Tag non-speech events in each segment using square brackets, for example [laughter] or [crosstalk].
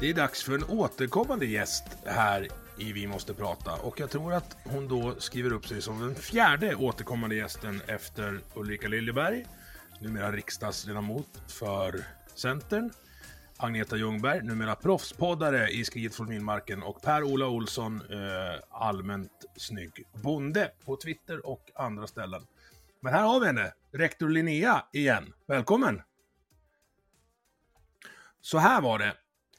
Det är dags för en återkommande gäst här i Vi måste prata och jag tror att hon då skriver upp sig som den fjärde återkommande gästen efter Ulrika Liljeberg, numera riksdagsledamot för Centern, Agneta Ljungberg, numera proffspoddare i Skriet från Vildmarken och Per-Ola Olsson, eh, allmänt snygg bonde på Twitter och andra ställen. Men här har vi henne, rektor Linnea igen. Välkommen! Så här var det.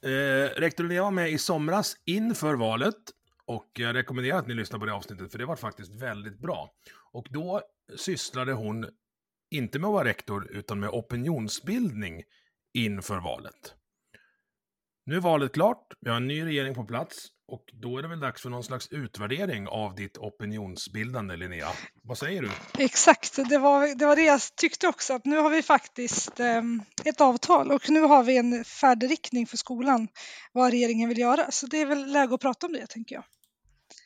Eh, rektor Linnea var med i somras inför valet och jag rekommenderar att ni lyssnar på det avsnittet för det var faktiskt väldigt bra. Och då sysslade hon inte med att vara rektor utan med opinionsbildning inför valet. Nu är valet klart, vi har en ny regering på plats och då är det väl dags för någon slags utvärdering av ditt opinionsbildande, Linnea. Vad säger du? [laughs] Exakt, det var, det var det jag tyckte också att nu har vi faktiskt eh, ett avtal och nu har vi en färdriktning för skolan vad regeringen vill göra. Så det är väl läge att prata om det tänker jag.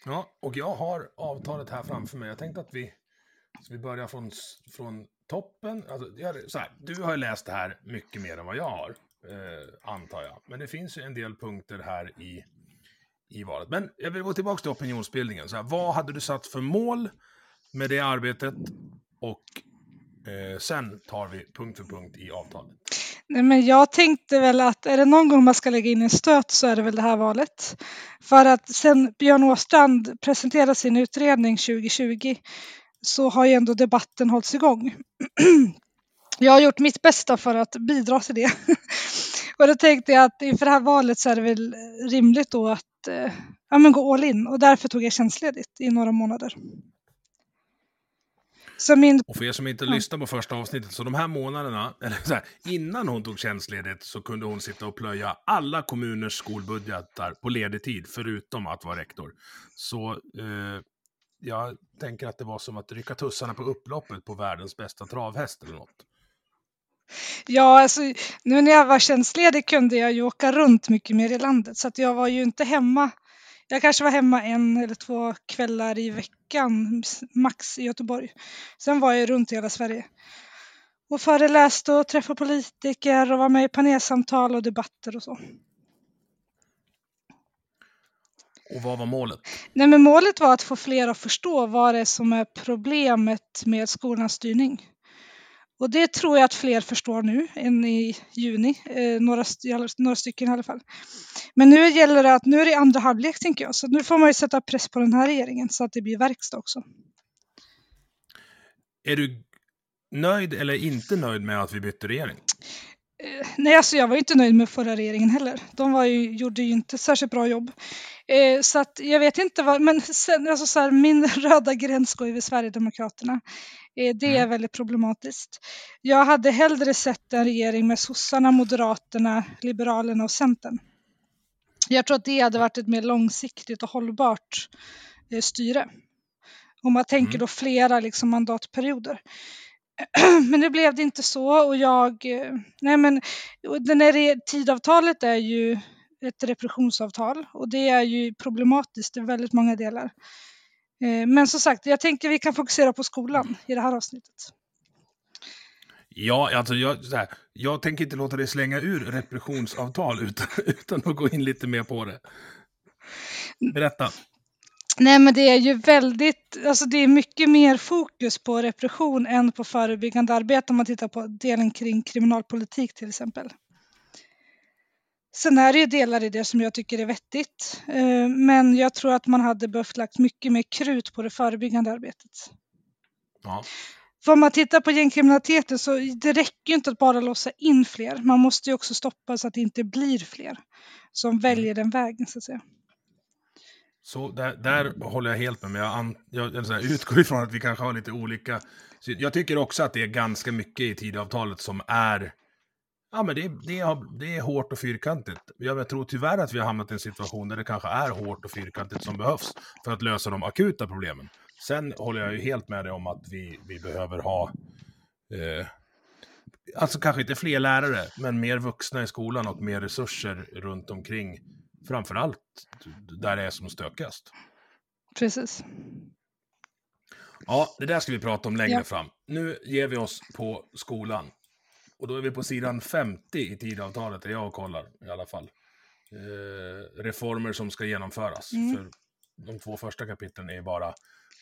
Ja, och jag har avtalet här framför mig. Jag tänkte att vi, så vi börjar från, från toppen. Alltså, jag, så här, du har ju läst det här mycket mer än vad jag har, eh, antar jag. Men det finns ju en del punkter här i, i valet. Men jag vill gå tillbaka till opinionsbildningen. Så här, vad hade du satt för mål med det arbetet? Och eh, sen tar vi punkt för punkt i avtalet. Nej, men jag tänkte väl att är det någon gång man ska lägga in en stöt så är det väl det här valet. För att sen Björn Åstrand presenterade sin utredning 2020 så har ju ändå debatten hållits igång. [clears throat] Jag har gjort mitt bästa för att bidra till det. [laughs] Och då tänkte jag att inför det här valet så är det väl rimligt då att eh, ja, men gå all in och därför tog jag tjänstledigt i några månader. Min, Och för er som inte lyssnade på första avsnittet, så de här månaderna, [laughs] eller så här, innan hon tog tjänstledigt så kunde hon sitta och plöja alla kommuners skolbudgetar på ledig tid, förutom att vara rektor. Så eh, jag tänker att det var som att rycka tussarna på upploppet på världens bästa travhäst eller något. Ja, alltså, nu när jag var tjänstledig kunde jag ju åka runt mycket mer i landet så att jag var ju inte hemma. Jag kanske var hemma en eller två kvällar i veckan max i Göteborg. Sen var jag runt i hela Sverige och föreläste och träffade politiker och var med i panelsamtal och debatter och så. Och vad var målet? Nej, men målet var att få fler att förstå vad det är som är problemet med skolans styrning. Och det tror jag att fler förstår nu än i juni, eh, några, några stycken i alla fall. Men nu gäller det att nu är det andra halvlek tänker jag, så nu får man ju sätta press på den här regeringen så att det blir verkstad också. Är du nöjd eller inte nöjd med att vi bytte regering? Eh, nej, alltså jag var inte nöjd med förra regeringen heller. De var ju, gjorde ju inte särskilt bra jobb. Eh, så att jag vet inte vad, men sen, alltså så här, min [laughs] röda gräns går ju vid Sverigedemokraterna. Det är väldigt problematiskt. Jag hade hellre sett en regering med sossarna, Moderaterna, Liberalerna och Centern. Jag tror att det hade varit ett mer långsiktigt och hållbart eh, styre. Om man tänker då flera liksom, mandatperioder. [clears throat] Men nu blev det inte så och jag, eh, nej men den här tidavtalet är ju ett repressionsavtal och det är ju problematiskt i väldigt många delar. Eh, Men som sagt, jag tänker vi kan fokusera på skolan i det här avsnittet. Ja, alltså jag, här, jag tänker inte låta dig slänga ur repressionsavtal utan, [laughs] utan att gå in lite mer på det. Berätta. Nej men det är ju väldigt, alltså det är mycket mer fokus på repression än på förebyggande arbete om man tittar på delen kring kriminalpolitik till exempel. Sen är det ju delar i det som jag tycker är vettigt. Eh, men jag tror att man hade behövt lagt mycket mer krut på det förebyggande arbetet. Ja. För om man tittar på gängkriminaliteten så det räcker ju inte att bara låsa in fler. Man måste ju också stoppa så att det inte blir fler som väljer den vägen så att säga. Så där, där håller jag helt med, men jag, an, jag, jag, jag utgår ifrån att vi kanske har lite olika... Jag tycker också att det är ganska mycket i Tidöavtalet som är... Ja, men det, det, är, det är hårt och fyrkantigt. Jag tror tyvärr att vi har hamnat i en situation där det kanske är hårt och fyrkantigt som behövs för att lösa de akuta problemen. Sen håller jag ju helt med dig om att vi, vi behöver ha... Eh, alltså kanske inte fler lärare, men mer vuxna i skolan och mer resurser runt omkring framförallt där det är som stökast. Precis. Ja, det där ska vi prata om längre Ja. fram. Nu ger vi oss på skolan. Och då är vi på sidan 50 i tidavtalet, där jag kollar i alla fall. Eh, reformer som ska genomföras. Mm. För de två första kapitlen är bara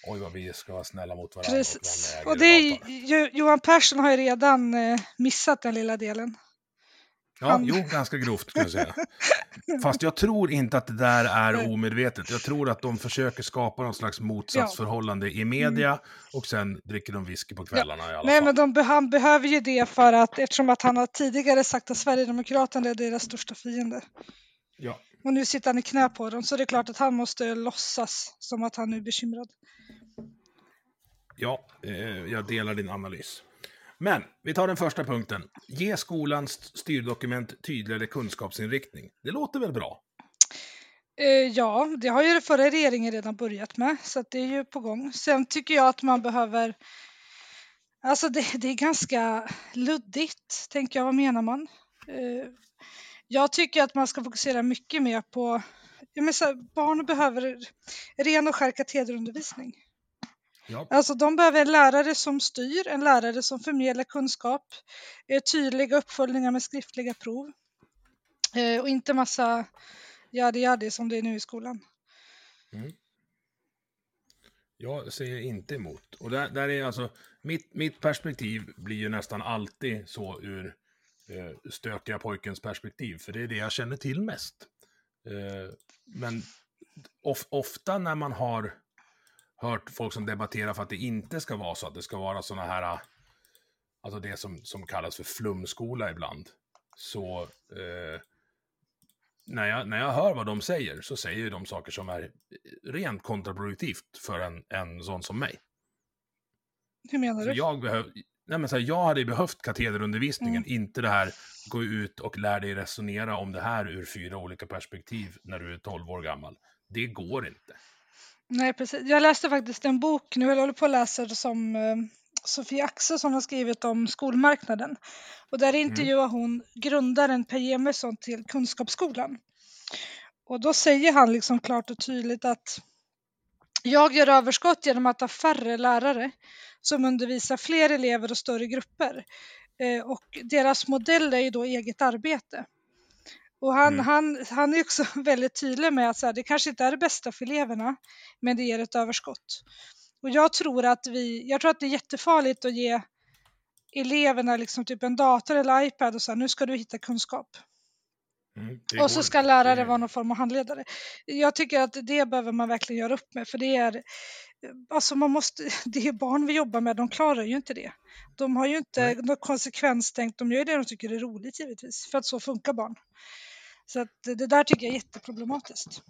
oj vad vi ska vara snälla mot varandra. Precis. äger Och det är, Johan Persson har ju redan eh, missat den lilla delen. Ja, han- jo, ganska grovt kan jag säga. [laughs] Fast jag tror inte att det där är omedvetet. Jag tror att de försöker skapa någon slags motsatsförhållande i media och sen dricker de whisky på kvällarna i alla Nej, fall. men de, be- han behöver ju det för att eftersom att han har tidigare sagt att Sverigedemokraterna är deras största fiende. Ja. Och nu sitter han i knä på dem så det är klart att han måste låtsas som att han är bekymrad. Ja, eh, jag delar din analys. Men vi tar den första punkten. Ge skolans styrdokument tydligare kunskapsinriktning. Det låter väl bra? Eh, ja, det har ju den förra regeringen redan börjat med så att det är ju på gång. Sen tycker jag att man behöver Alltså det, det är ganska luddigt, tänker jag. Vad menar man? Eh, jag tycker att man ska fokusera mycket mer på... Jag menar så här, barn behöver ren och skär katederundervisning. Ja. Alltså de behöver en lärare som styr, en lärare som förmedlar kunskap, eh, tydliga uppföljningar med skriftliga prov eh, och inte massa jadi jadi som det är nu i skolan. Jag säger inte emot. Och där, där är alltså, mitt, mitt perspektiv blir ju nästan alltid så ur eh, stökiga pojkens perspektiv, för det är det jag känner till mest. Eh, men of, ofta när man har hört folk som debatterar för att det inte ska vara så, att det ska vara sådana här, alltså det som, som kallas för flumskola ibland, så eh, när, jag, när jag hör vad de säger så säger ju de saker som är rent kontraproduktivt för en, en sån som mig. Hur menar du? jag, behöv, nej men så här, jag hade behövt katederundervisningen, Mm. inte det här gå ut och lär dig resonera om det här ur fyra olika perspektiv när du är 12 år gammal. Det går inte. Nej, precis. Jag läste faktiskt en bok nu, eller håller på att läsa som eh, Sofie Axelsson har skrivit om skolmarknaden. Och där intervjuar hon grundaren Per Emilsson till Kunskapsskolan. Och då säger han liksom klart och tydligt att jag gör överskott genom att ha färre lärare som undervisar fler elever och större grupper. Eh, och deras modell är ju då eget arbete. Och han, Mm. han, han är också [laughs] väldigt tydlig med att så här, det kanske inte är det bästa för eleverna, men det ger ett överskott. Och jag tror att, vi, jag tror att det är jättefarligt att ge eleverna liksom typ en dator eller iPad och så här, nu ska du hitta kunskap. Mm, Och så ska lärare vara någon form av handledare. Jag tycker att det behöver man verkligen göra upp med för det är Alltså man måste, [laughs] det är barn vi jobbar med, de klarar ju inte det. De har ju inte Nej. något konsekvenstänkt, de gör ju det de tycker är roligt givetvis, för att så funkar barn. Så det där tycker jag är jätteproblematiskt.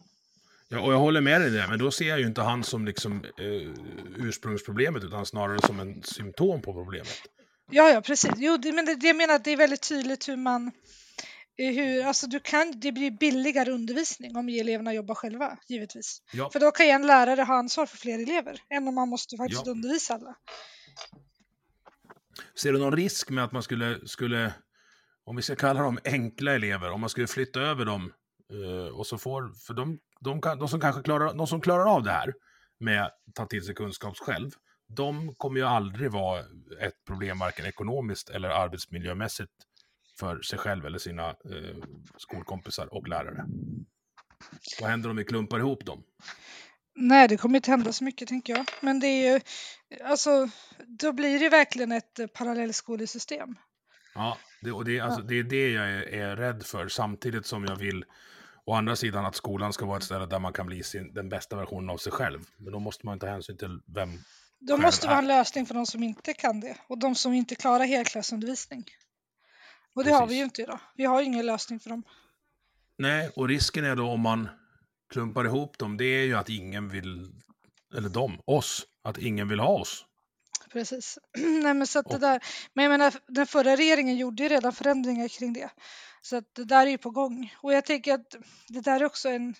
Ja, och jag håller med dig där, men då ser jag ju inte han som liksom eh, ursprungsproblemet, utan snarare som en symptom på problemet. Ja, ja, precis. Jo, det, men det, det jag menar att det är väldigt tydligt hur man eh, hur, alltså du kan, det blir billigare undervisning om eleverna jobbar själva, givetvis. Ja, För då kan ju en lärare ha ansvar för fler elever, än om man måste faktiskt Ja. undervisa alla. Ser du någon risk med att man skulle, skulle, om vi ska kalla dem enkla elever, om man skulle flytta över dem eh, och så får, för de, de, kan, de som kanske klarar, de som klarar av det här med att ta till sig kunskap själv, de kommer ju aldrig vara ett problem varken ekonomiskt eller arbetsmiljömässigt för sig själv eller sina eh, skolkompisar och lärare. Vad händer om vi klumpar ihop dem? Nej, det kommer inte hända så mycket tänker jag. Men det är ju, alltså, då blir det verkligen ett eh, parallellskolesystem. Ja, det, och det, alltså, det är det jag är, är rädd för, samtidigt som jag vill Å andra sidan att skolan ska vara ett ställe där man kan bli sin, den bästa versionen av sig själv. Men då måste man ta hänsyn till vem Då måste vara en lösning för de som inte kan det och de som inte klarar helklassundervisning. Och det Precis. har vi ju inte idag. Vi har ju ingen lösning för dem. Nej, och risken är då om man klumpar ihop dem, det är ju att ingen vill, eller de, oss, att ingen vill ha oss. Precis. [clears throat] Nej, men så att det där, men jag menar, den förra regeringen gjorde ju redan förändringar kring det. Så att det där är ju på gång. Och jag tänker att det där är också en...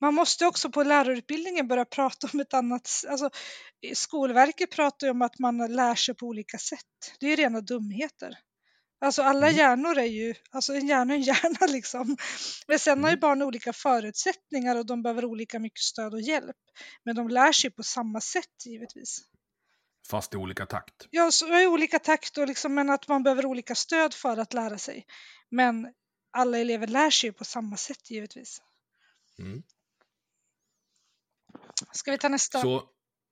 Man måste också på lärarutbildningen börja prata om ett annat... Alltså, Skolverket pratar ju om att man lär sig på olika sätt. Det är ju rena dumheter. Alltså alla mm. hjärnor är ju, alltså en hjärna är en [laughs] hjärna liksom. Men sen har ju mm. barn olika förutsättningar och de behöver olika mycket stöd och hjälp. Men de lär sig på samma sätt givetvis. Fast i olika takt? Ja, så i olika takt och liksom, men att man behöver olika stöd för att lära sig. Men alla elever lär sig ju på samma sätt givetvis. Mm. Ska vi ta nästa? Så,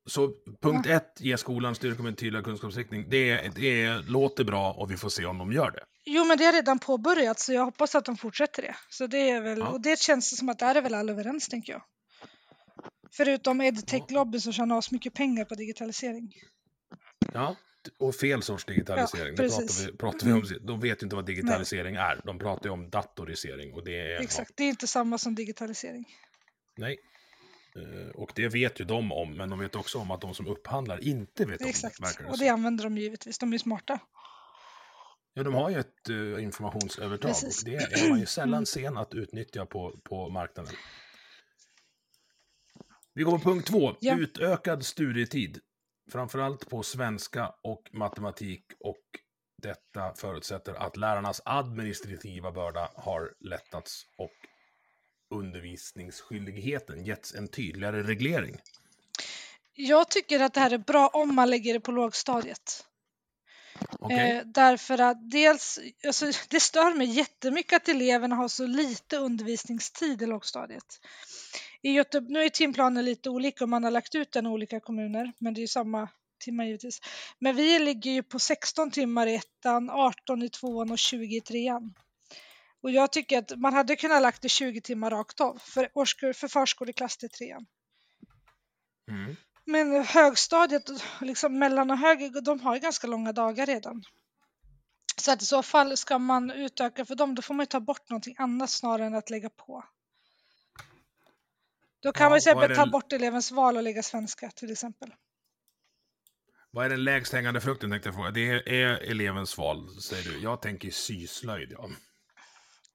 så punkt ja. ett, ge skolan styrka med en tydlig kunskapsriktning. Det, det låter bra och vi får se om de gör det. Jo, men det är redan påbörjat så jag hoppas att de fortsätter det. Så det är väl, ja. och det känns som att där är väl alla överens tänker jag. Förutom edtech-lobby som tjänar mycket pengar på digitalisering. Ja, och fel sorts digitalisering. Ja, det pratar vi, pratar vi om. De vet ju inte vad digitalisering Nej. är. De pratar ju om datorisering. Och det är, Exakt, det är inte samma som digitalisering. Nej. Eh, och det vet ju de om, men de vet också om att de som upphandlar inte vet Exakt. om det. Exakt, och det använder de givetvis. De är smarta. Ja, de har ju ett uh, informationsövertag Precis. och det är man ju [clears throat] sällan mm. sen att utnyttja på, på marknaden. Vi går på punkt två, ja. utökad studietid framförallt på svenska och matematik och detta förutsätter att lärarnas administrativa börda har lättats och undervisningsskyldigheten getts en tydligare reglering. Jag tycker att det här är bra om man lägger det på lågstadiet. Okay. Eh, därför att dels, alltså, det stör mig jättemycket att eleverna har så lite undervisningstid i lågstadiet. I Göteborg, nu är timplanen lite olika och man har lagt ut den i olika kommuner, men det är samma timmar givetvis. Men vi ligger ju på 16 timmar i ettan, 18 i tvåan och 20 i trean. Och jag tycker att man hade kunnat lagt det 20 timmar rakt av för, årskurs, för förskoleklass till trean. Mm. Men högstadiet, liksom mellan och hög, de har ju ganska långa dagar redan. Så att i så fall ska man utöka för dem, då får man ju ta bort någonting annat snarare än att lägga på. Då kan ja, man exempel ta bort elevens val och lägga svenska till exempel. Vad är den lägst hängande frukten tänkte jag fråga. Det är, elevens val, säger du. Jag tänker syslöjd. Ja.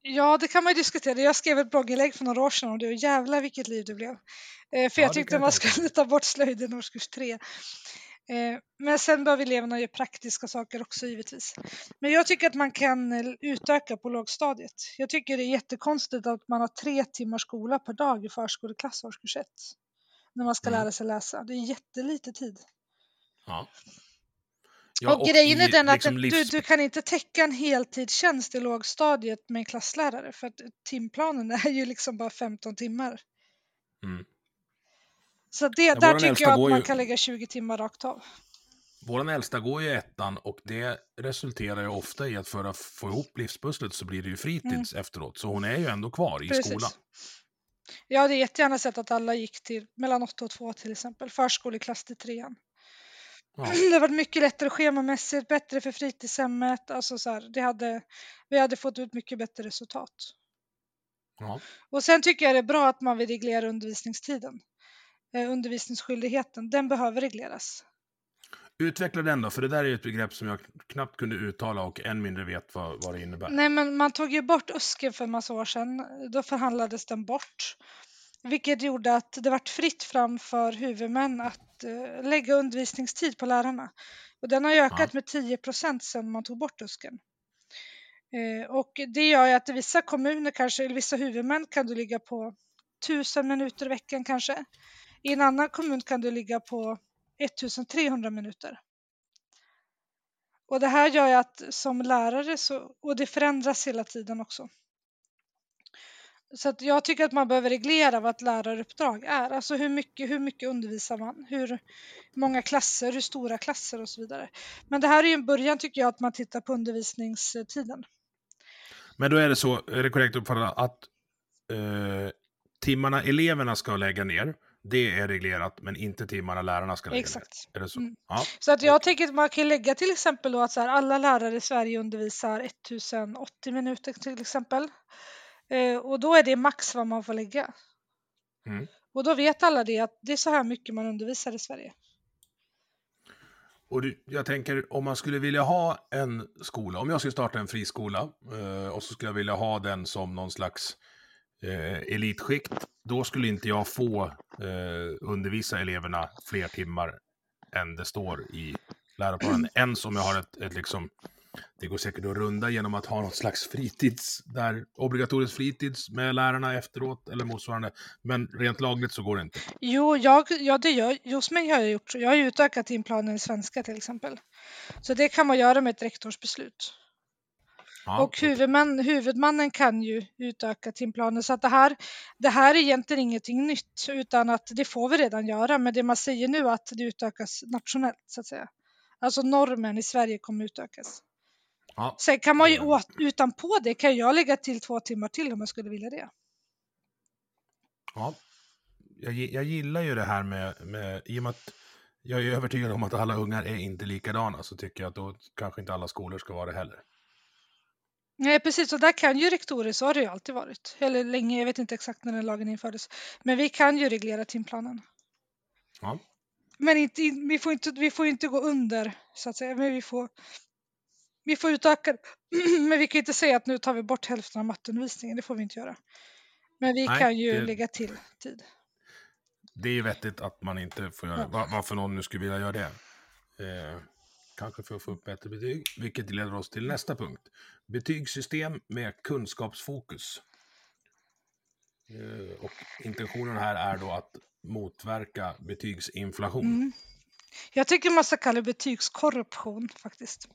Ja, det kan man ju diskutera. Jag skrev ett blogginlägg för några år sedan om det och jävlar vilket liv det blev. Eh, för ja, jag tyckte man skulle ta bort slöjden i årskurs tre men sen behöver eleverna göra praktiska saker också givetvis. Men jag tycker att man kan eh, utöka på lågstadiet. Jag tycker det är jättekonstigt att man har tre timmar skola per dag i förskoleklass årskurs ett. När man ska mm. lära sig läsa. Det är jättelite tid. Ja. Ja, och, grejen är den att liksom du, du kan inte täcka en heltidstjänst i lågstadiet med en klasslärare för att timplanen [laughs] är ju liksom bara 15 timmar. Mm. Så det, ja, där tycker jag att man ju... kan lägga 20 timmar rakt av. Vår äldsta går ju ettan och det resulterar ju ofta i att för att få ihop livspusslet så blir det ju fritids mm. efteråt. Så hon är ju ändå kvar i Precis. skolan. Jag hade jättegärna sett att alla gick till mellan 8 och 2 till exempel, förskoleklass till trean. Ja. [clears throat] Det hade varit mycket lättare schemamässigt, bättre för fritidshemmet. Alltså så här, det hade, vi hade fått ut mycket bättre resultat. Ja. Och sen tycker jag det är bra att man vill reglera undervisningstiden. Eh, undervisningsskyldigheten, den behöver regleras. Utveckla den då, för det där är ett begrepp som jag knappt kunde uttala och än mindre vet vad, vad det innebär. Nej, men man tog ju bort USKE för en massa år sedan. Då förhandlades den bort. Vilket gjorde att det vart fritt fram för huvudmän att uh, lägga undervisningstid på lärarna. Och den har ökat ja. med 10 procent sedan man tog bort USKen. Uh, och det gör ju att i vissa kommuner kanske, eller vissa huvudmän kan du ligga på 1000 minuter i veckan kanske. I en annan kommun kan du ligga på 1300 minuter. Och det här gör ju att som lärare så, och det förändras hela tiden också. Så att jag tycker att man behöver reglera vad ett läraruppdrag är. Alltså hur mycket, hur mycket undervisar man? Hur många klasser? Hur stora klasser och så vidare. Men det här är ju en början tycker jag att man tittar på undervisningstiden. Men då är det så, är det korrekt uppfattat att eh, timmarna eleverna ska lägga ner, det är reglerat, men inte timmarna lärarna ska lägga Exakt. ner? Är det så? Mm. Ja. Så att jag tänker att man kan lägga till exempel då att så här, alla lärare i Sverige undervisar 1080 minuter till exempel. Eh, och då är det max vad man får lägga. Mm. Och då vet alla det att det är så här mycket man undervisar i Sverige. Och jag tänker, om man skulle vilja ha en skola, om jag skulle starta en friskola eh, och så skulle jag vilja ha den som någon slags eh, elitskikt, då skulle inte jag få eh, undervisa eleverna fler timmar än det står i läroplanen. [clears throat] Ens om jag har ett, ett liksom, det går säkert att runda genom att ha något slags fritids, där obligatorisk fritids med lärarna efteråt eller motsvarande. Men rent lagligt så går det inte. Jo, jag, ja, det gör, hos mig har jag gjort så. Jag har utökat timplanen i svenska till exempel. Så det kan man göra med ett rektorsbeslut. Ja, och huvudman, huvudmannen kan ju utöka timplanen så att det här, det här är egentligen ingenting nytt utan att det får vi redan göra. Men det man säger nu att det utökas nationellt så att säga. Alltså normen i Sverige kommer utökas. ja. Sen kan man ju åt, utanpå det kan jag lägga till två timmar till om jag skulle vilja det. Ja, jag, jag gillar ju det här med, med, i och med att jag är övertygad om att alla ungar är inte likadana, så tycker jag att då kanske inte alla skolor ska vara det heller. Nej precis, och där kan ju rektorer, så har det ju alltid varit. Eller länge, jag vet inte exakt när den lagen infördes. Men vi kan ju reglera timplanen. Ja, Men inte, vi, får inte, vi får inte gå under så att säga. Men vi får, vi får utöka. [clears throat] Men vi kan inte säga att nu tar vi bort hälften av matteundervisningen. Det får vi inte göra. Men vi Nej, kan ju det- lägga till tid. det är vettigt att man inte får göra Ja. va- Varför någon nu skulle vilja göra det. Eh, kanske för att få upp bättre betyg, vilket leder oss till nästa punkt. Betygssystem med kunskapsfokus. Eh, och intentionen här är då att motverka betygsinflation. Mm. Jag tycker man ska kalla det betygskorruption faktiskt.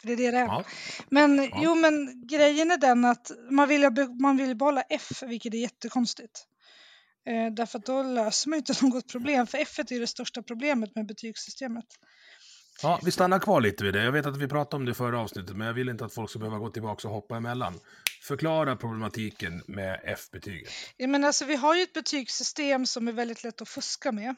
För det är det det är. Ja, Men jo, men grejen är den att man vill, man vill behålla F, vilket är jättekonstigt. Eh, därför att då löser man inte [laughs] något problem, för F är det största problemet med betygssystemet. Ja, vi stannar kvar lite vid det. Jag vet att vi pratade om det i förra avsnittet, men jag vill inte att folk ska behöva gå tillbaka och hoppa emellan. Förklara problematiken med F-betyget. Ja, men alltså, vi har ju ett betygssystem som är väldigt lätt att fuska med.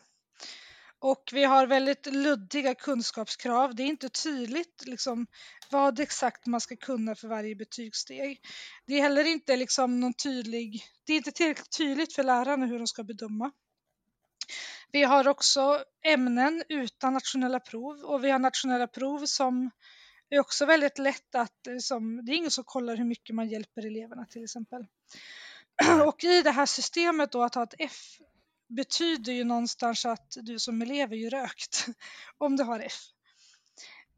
Och vi har väldigt luddiga kunskapskrav. Det är inte tydligt liksom, vad exakt man ska kunna för varje betygssteg. Det är heller inte liksom, någon tydlig... Det är inte tillräckligt tydligt för lärarna hur de ska bedöma. Vi har också ämnen utan nationella prov och vi har nationella prov som är också väldigt lätt att... Liksom, det är ingen som kollar hur mycket man hjälper eleverna till exempel. Och i det här systemet då att ha ett F betyder ju någonstans att du som elev är ju rökt [laughs] om du har F.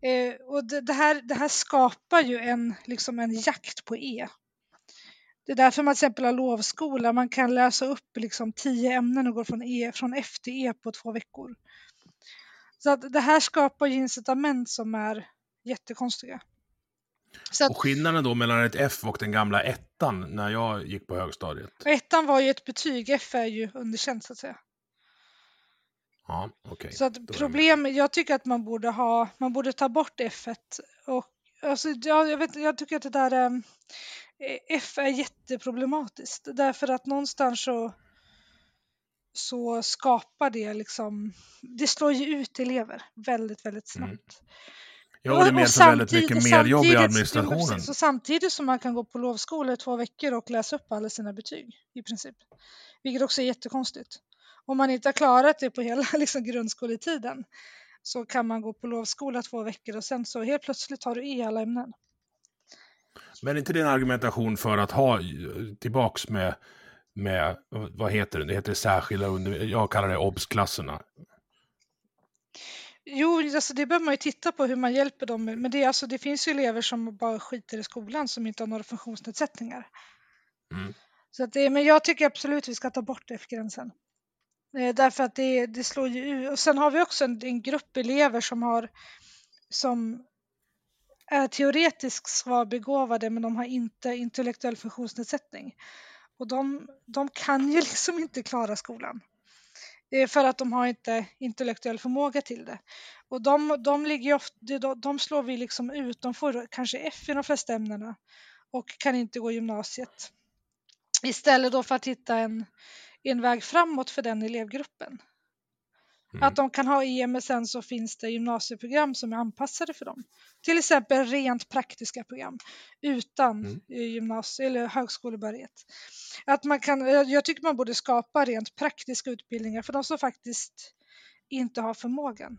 Eh, och det, det, här, det här skapar ju en, liksom en jakt på E. Det är därför man till exempel har lovskola. Man kan läsa upp liksom tio ämnen och gå från, e, från F till E på två veckor. Så att det här skapar ju incitament som är jättekonstiga. Att Och skillnaden då mellan ett F och den gamla ettan när jag gick på högstadiet? ettan var ju ett betyg, F är ju underkänt så att säga. Ja, okej. Så att är problem, jag tycker att man borde ha, man borde ta bort F1 och alltså, jag, jag, vet, jag tycker att det där eh, F är jätteproblematiskt därför att någonstans så så skapar det liksom, det slår ju ut elever väldigt, väldigt Mm. snabbt. Ja, och det medför väldigt mycket mer jobb i administrationen. Så samtidigt som man kan gå på lovskola i två veckor och läsa upp alla sina betyg i princip. Vilket också är jättekonstigt. Om man inte har klarat det på hela [laughs] liksom, grundskoletiden så kan man gå på lovskola två veckor och sen så helt plötsligt har du i alla ämnen. Men är inte det en argumentation för att ha eh, tillbaks med, med vad heter det, det heter särskilda under... Jag kallar det OBS-klasserna. Jo, alltså det behöver man ju titta på hur man hjälper dem. Men det, är alltså, det finns ju elever som bara skiter i skolan som inte har några funktionsnedsättningar. Mm. Så att det, men jag tycker absolut vi ska ta bort F-gränsen. Eh, därför att det, det slår ju ut. Och sen har vi också en, en grupp elever som har som är teoretiskt svarbegåvade men de har inte intellektuell funktionsnedsättning. och de, de kan ju [laughs] liksom inte klara skolan. Eh, för att de har inte intellektuell förmåga till det. Och de, de, ligger ofta, de, de slår vi liksom ut, de får kanske F i de flesta ämnena och kan inte gå gymnasiet. Istället då för att hitta en, en väg framåt för den elevgruppen. Mm. Att de kan ha E men sen så finns det gymnasieprogram som är anpassade för dem. Till exempel rent praktiska program utan mm. gymnasie eller högskolebehörighet. Att man kan, jag tycker man borde skapa rent praktiska utbildningar för de som faktiskt inte har förmågan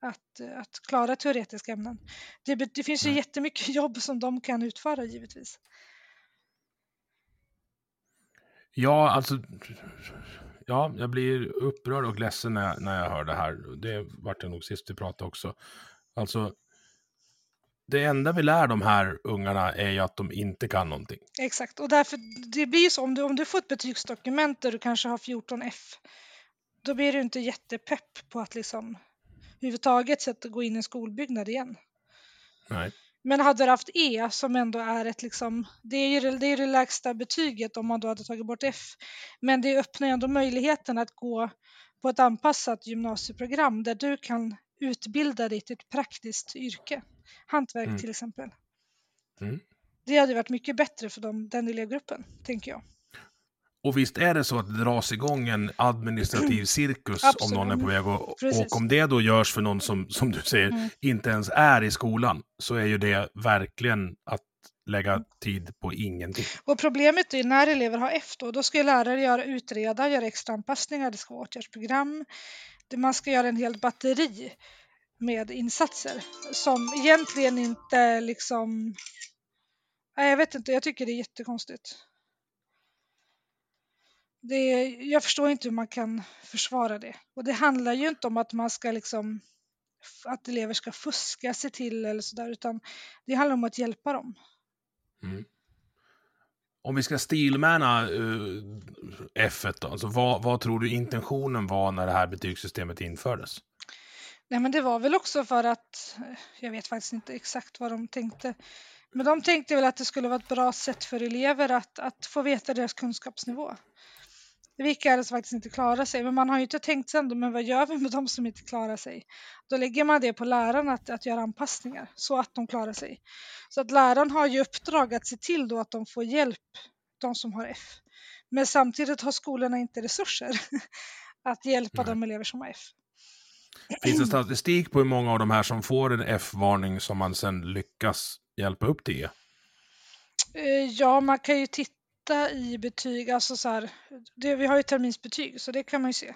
att, att klara teoretiska ämnen. Det, det finns ju mm. jättemycket [laughs] jobb som de kan utföra givetvis. Ja, alltså ja, jag blir upprörd och ledsen när, när jag hör det här. Det vart det nog sist vi pratade också. Alltså, det enda vi lär de här ungarna är ju att de inte kan någonting. Exakt, och därför, det blir ju så om du, om du får ett betygsdokument där du kanske har 14 F, då blir du inte jättepepp på att liksom överhuvudtaget sett gå in i en skolbyggnad igen. Nej. Men hade du haft E som ändå är ett liksom, det är ju det, det, är det lägsta betyget om man då hade tagit bort F. Men det öppnar ju ändå möjligheten att gå på ett anpassat gymnasieprogram där du kan utbilda dig till ett praktiskt yrke. Hantverk mm. till exempel. Mm. Det hade varit mycket bättre för dem, den elevgruppen, tänker jag. Och visst är det så att det dras igång en administrativ cirkus om någon är på väg och, och om det då görs för någon som, som du säger, mm. inte ens är i skolan, så är ju det verkligen att lägga mm. tid på ingenting. Och problemet är när elever har F då, då ska lärare göra utreda, göra extra anpassningar, det ska vara åtgärdsprogram, man ska göra en hel batteri med insatser som egentligen inte liksom, jag vet inte, jag tycker det är jättekonstigt det, jag förstår inte hur man kan försvara det. Och det handlar ju inte om att man ska liksom att elever ska fuska sig till eller sådär utan det handlar om att hjälpa dem. Mm. Om vi ska stilmäna uh, F1 då, alltså vad, vad tror du intentionen var när det här betygssystemet infördes? Nej men det var väl också för att, jag vet faktiskt inte exakt vad de tänkte, men de tänkte väl att det skulle vara ett bra sätt för elever att, att få veta deras kunskapsnivå. Vilka är det som faktiskt inte klarar sig? Men man har ju inte tänkt sen men vad gör vi med de som inte klarar sig? Då lägger man det på lärarna att, att göra anpassningar så att de klarar sig. Så att läraren har ju uppdrag att se till då att de får hjälp, de som har F. Men samtidigt har skolorna inte resurser [laughs] att hjälpa Nej. de elever som har F. Finns det statistik på hur många av de här som får en F-varning som man sen lyckas hjälpa upp till? Eh, ja, man kan ju titta titta i betyg, alltså så här, det, vi har ju terminsbetyg så det kan man ju se.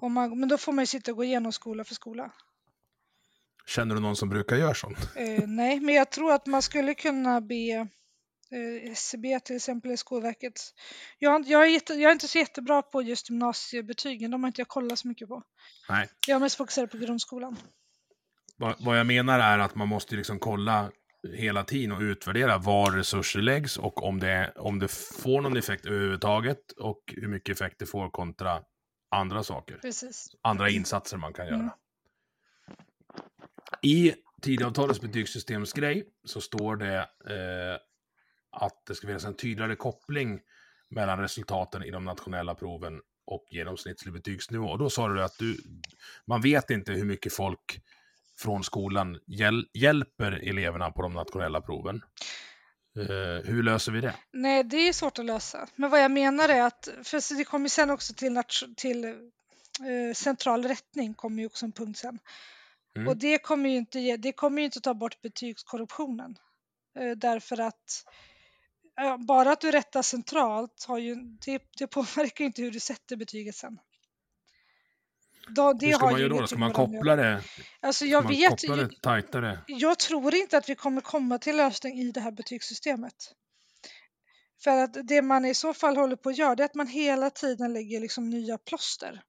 Om man, men då får man ju sitta och gå igenom skola för skola. Känner du någon som brukar göra sånt? Eh, nej, men jag tror att man skulle kunna be eh, SCB till exempel i Skolverket. Jag, jag, är jätte, jag är inte så jättebra på just gymnasiebetygen, de har inte jag kollat så mycket på. Nej. Jag är mest fokuserad på grundskolan. Vad, vad jag menar är att man måste liksom kolla hela tiden och utvärdera var resurser läggs och om det, om det får någon effekt överhuvudtaget och hur mycket effekt det får kontra andra saker. Precis. Andra insatser man kan göra. Mm. I Tidöavtalets betygssystemsgrej så står det eh, att det ska finnas en tydligare koppling mellan resultaten i de nationella proven och genomsnittlig betygsnivå. Och då sa du att du, man vet inte hur mycket folk från skolan hjäl hjälper eleverna på de nationella proven. Uh, hur löser vi det? Nej, det är svårt att lösa. Men vad jag menar är att, för det kommer sen också till, till uh, central rättning, kommer ju också en punkt sen. Mm. Och det kommer ju inte, det kommer ju inte ta bort betygskorruptionen. Uh, därför att bara att du rättar centralt har ju, det, det påverkar inte hur du sätter betyget sen. Då, det Hur ska man göra då? Ska man koppla det? Alltså jag vet, det tajtare? Jag tror inte att vi kommer komma till lösning i det här betygssystemet. För att det man i så fall håller på att göra är att man hela tiden lägger liksom nya plåster.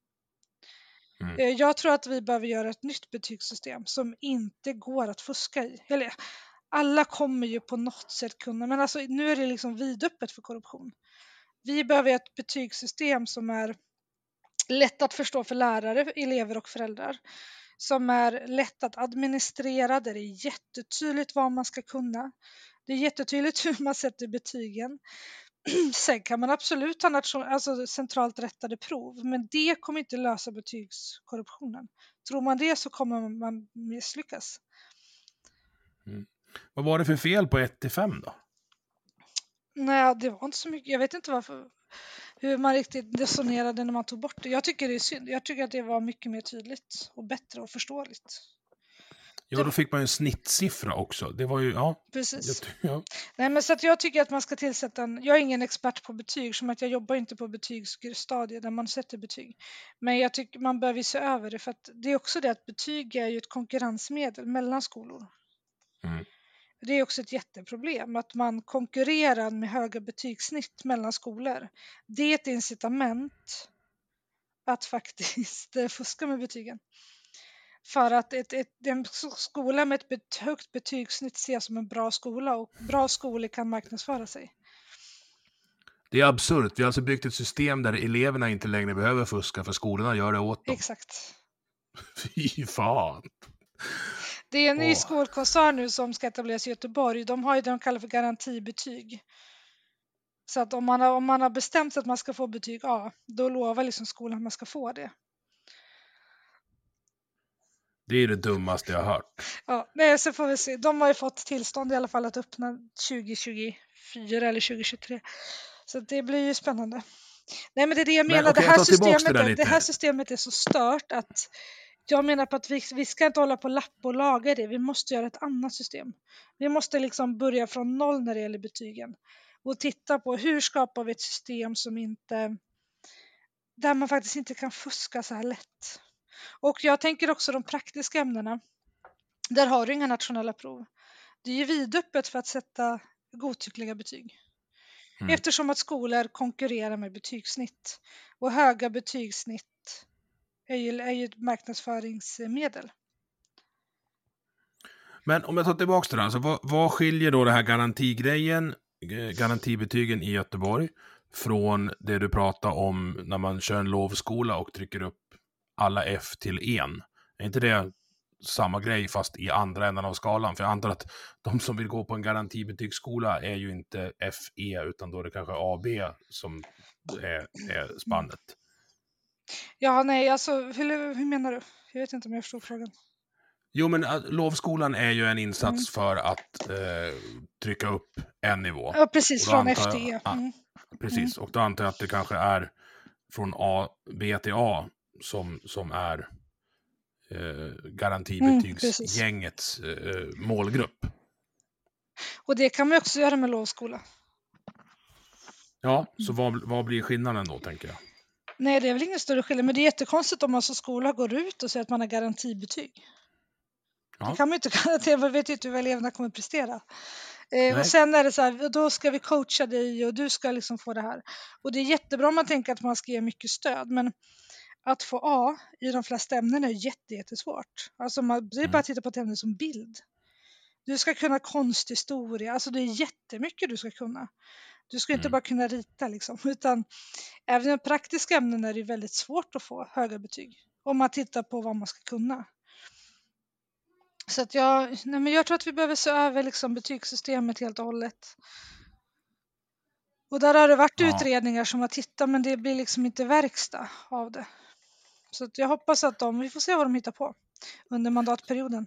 Mm. Eh, jag tror att vi behöver göra ett nytt betygssystem som inte går att fuska i. Eller, alla kommer ju på något sätt kunna, men alltså, nu är det liksom vidöppet för korruption. Vi behöver ett betygssystem som är lätt att förstå för lärare, elever och föräldrar. Som är lätt att administrera, där det är jättetydligt vad man ska kunna. Det är jättetydligt [laughs] hur man sätter betygen. [clears throat] Sen kan man absolut ha nation, alltså centralt rättade prov, men det kommer inte lösa betygskorruptionen. Tror man det så kommer man misslyckas. Mm. Vad var det för fel på 1 till 5 då? Nej, det var inte så mycket. Jag vet inte varför, hur man riktigt resonerade när man tog bort det. Jag tycker det är synd. Jag tycker att det var mycket mer tydligt och bättre och förståeligt. Ja, då fick man ju en snittsiffra också. Det var ju, ja. Precis. Jag, ja. Nej, men så att jag tycker att man ska tillsätta en, jag är ingen expert på betyg, som att jag jobbar inte på betygsstadiet där man sätter betyg. Men jag tycker man behöver se över det, för att det är också det att betyg är ju ett konkurrensmedel mellan skolor. Mm. Det är också ett jätteproblem att man konkurrerar med höga betygssnitt mellan skolor. Det är ett incitament att faktiskt fuska med betygen. För att ett, ett, en skola med ett högt betygssnitt ses som en bra skola och bra skolor kan marknadsföra sig. Det är absurt. Vi har alltså byggt ett system där eleverna inte längre behöver fuska för skolorna gör det åt dem. Exakt. [laughs] Fy fan. Det är en ny Åh. skolkoncern nu som ska etableras i Göteborg. De har ju det de kallar för garantibetyg. Så att om man, har, om man har bestämt sig att man ska få betyg A, då lovar liksom skolan att man ska få det. Det är det dummaste jag har hört. Ja, nej, så får vi se. De har ju fått tillstånd i alla fall att öppna 2024 eller 2023. Så det blir ju spännande. Nej, men det är det jag Men menar. okej, det, här systemet, det det här systemet är så stört att jag menar på att vi, vi ska inte hålla på och lappa och laga det. Vi måste göra ett annat system. Vi måste liksom börja från noll när det gäller betygen och titta på hur skapar vi ett system som inte där man faktiskt inte kan fuska så här lätt. Och jag tänker också de praktiska ämnena. Där har du inga nationella prov. Det är ju vidöppet för att sätta godtyckliga betyg. Mm. Eftersom att skolor konkurrerar med betygssnitt. Och höga betygssnitt är ju, är ju ett marknadsföringsmedel. Men om jag tar tillbaka det där, alltså vad, vad skiljer då det här garantigrejen, eh, garantibetygen i Göteborg, från det du pratar om när man kör en lovskola och trycker upp alla F till en? Är inte det samma grej fast i andra änden av skalan? För jag antar att de som vill gå på en garantibetygsskola är ju inte FE utan då är det kanske AB som är, är spannet. Ja, nej, alltså hur, hur menar du? Jag vet inte om jag förstod frågan. Jo, men äh, lovskolan är ju en insats för att eh, trycka upp en nivå. Ja, precis, från antar FTE. ja. Mm. Precis, och då antar jag att det kanske är från A, B till A som, som är eh, Mm, garantibetygsgängets eh, målgrupp. Och det kan man också göra med lovskola. Ja, så vad, vad blir skillnaden då, tänker jag? Nej, det är väl ingen större skillnad, men det är jättekonstigt om man som skola går ut och säger att man har garantibetyg. Ja. Det kan man ju inte [laughs] garantera, man vet ju inte hur eleverna kommer prestera. Eh, och sen är det så här, då ska vi coacha dig och du ska liksom få det här. Och det är jättebra om man tänker att man ska ge mycket stöd, men att få A i de flesta ämnen är jätte, jättesvårt. Alltså man, det är bara att titta på ett ämne som bild. Du ska kunna konsthistoria, alltså det är jättemycket du ska kunna. Du ska inte Mm. bara kunna rita liksom, [laughs] utan även i praktiska ämnen är det väldigt svårt att få höga betyg. Om man tittar på vad man ska kunna. Så att jag, nej men jag tror att vi behöver se över liksom betygssystemet helt och hållet. Och där har det varit Ja. utredningar som har tittat men det blir liksom inte verkstad av det. Så jag hoppas att de, vi får se vad de hittar på under mandatperioden.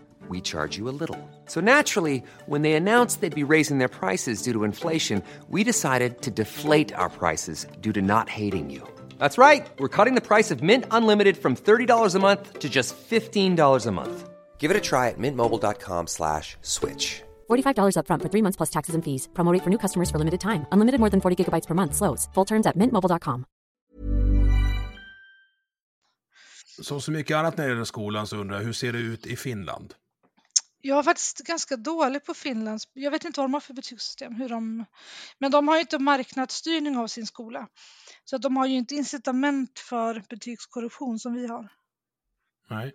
we charge you a little. So naturally, when they announced they'd be raising their prices due to inflation, we decided to deflate our prices due to not hating you. That's right. We're cutting the price of Mint Unlimited from $30 a month to just $15 a month. Give it a try at mintmobile.com slash switch. $45 upfront for three months plus taxes and fees. Promo rate for new customers for limited time. Unlimited more than 40 gigabytes per month. Slows. Full terms at mintmobile.com. Som så mycket annat när det gäller skolan så undrar jag, hur ser det ut i Finland? Jag är faktiskt ganska dålig på Finlands, jag vet inte vad de har för betygssystem, hur de, men de har ju inte marknadsstyrning av sin skola. Så att de har ju inte incitament för betygskorruption som vi har. Nej.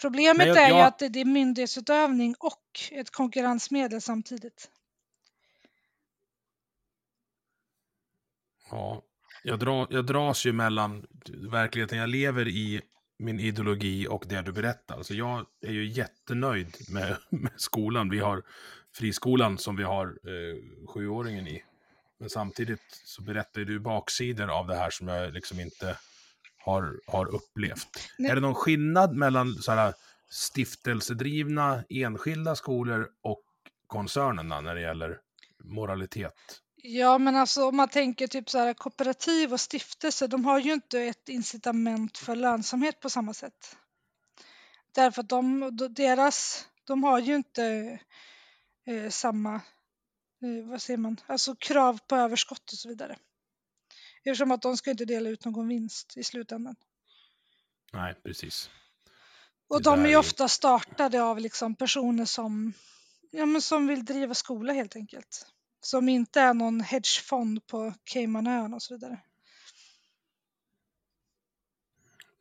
Problemet jag- är ju jag- att det det är myndighetsutövning och ett konkurrensmedel samtidigt. Ja, jag, dra, jag dras ju mellan verkligheten jag lever i, min ideologi och det du berättar. Alltså jag är ju jättenöjd med, [laughs] med skolan. Vi har friskolan som vi har eh, sjuåringen i. Men samtidigt så berättar du baksidor av det här som jag liksom inte har, har upplevt. Nej. Är det någon skillnad mellan så här stiftelsedrivna enskilda skolor och koncernerna när det gäller moralitet? Ja, men alltså om man tänker typ så här kooperativ och stiftelser, de har ju inte ett incitament för lönsamhet på samma sätt. Därför att de, de- deras, de har ju inte eh, samma, eh, vad säger man, alltså krav på överskott och så vidare. Eftersom att de ska inte dela ut någon vinst i slutändan. Nej, precis. Och de är ju ofta startade av liksom personer som, ja, men som vill driva skola helt enkelt. Som inte är någon hedgefond på Caymanöarna och så vidare.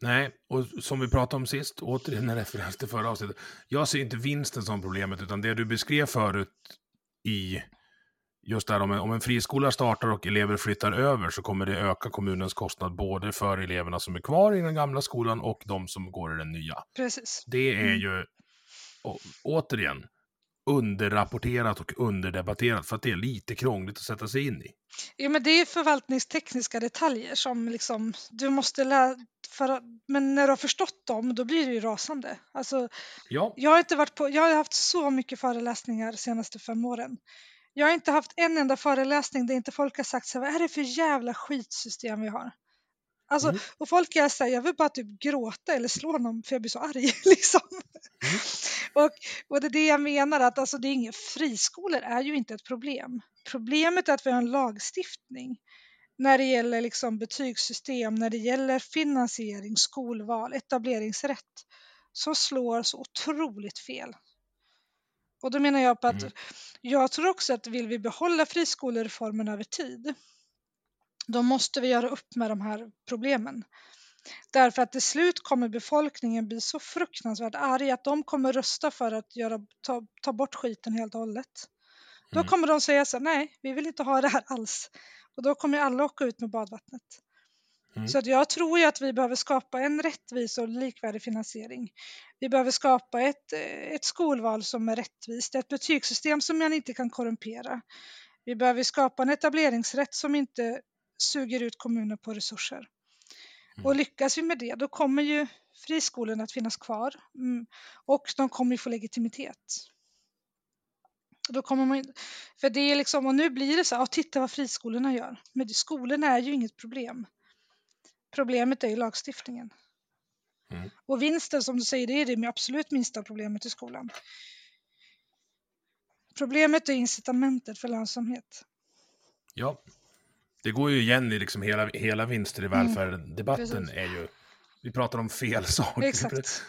Nej, och som vi pratade om sist, återigen en referens till förra avsnittet. Jag ser inte vinsten som problemet, utan det du beskrev förut i just där om en, om en friskola startar och elever flyttar över så kommer det öka kommunens kostnad både för eleverna som är kvar i den gamla skolan och de som går i den nya. Precis. Det är Mm. ju, å, återigen, underrapporterat och underdebatterat för att det är lite krångligt att sätta sig in i. Ja, men det är förvaltningstekniska detaljer som liksom du måste lära för, men när du har förstått dem då blir det ju rasande. Alltså, Ja, jag har inte varit på, jag har haft så mycket föreläsningar de senaste fem åren. Jag har inte haft en enda föreläsning där inte folk har sagt så här, vad är det för jävla skitsystem vi har? Alltså, Mm. och folk är så här, jag vill bara typ gråta eller slå någon för jag blir så arg [laughs] liksom. Mm. Och, och det är det jag menar att alltså det är inget, friskolor är ju inte ett problem. Problemet är att vi har en lagstiftning när det gäller liksom betygssystem, när det gäller finansiering, skolval, etableringsrätt som slår så otroligt fel. Och då menar jag på att Mm. jag tror också att vill vi behålla friskolereformen över tid då måste vi göra upp med de här problemen. Därför att till slut kommer befolkningen bli så fruktansvärt arg att de kommer rösta för att göra, ta, ta bort skiten helt och hållet. Då Mm. kommer de säga så nej, vi vill inte ha det här alls. Och då kommer alla åka ut med badvattnet. Mm. Så att jag tror ju att vi behöver skapa en rättvis och likvärdig finansiering. Vi behöver skapa ett, ett skolval som är rättvist, ett betygssystem som man inte kan korrumpera. Vi behöver skapa en etableringsrätt som inte suger ut kommuner på resurser. Och lyckas vi med det, då kommer ju friskolorna att finnas kvar mm, och de kommer ju få legitimitet. Då kommer man, för det är liksom, och nu blir det så här, "Ja, titta vad friskolorna gör. Men skolorna är ju inget problem. Problemet är ju lagstiftningen. Mm. Och vinsten som du säger, det är det absolut minsta problemet i skolan. Problemet är incitamentet för lönsamhet. Ja. Det går ju igen i liksom hela, hela vinster i välfärden-debatten Mm. precis. är ju... Vi pratar om fel [laughs] saker. Exakt.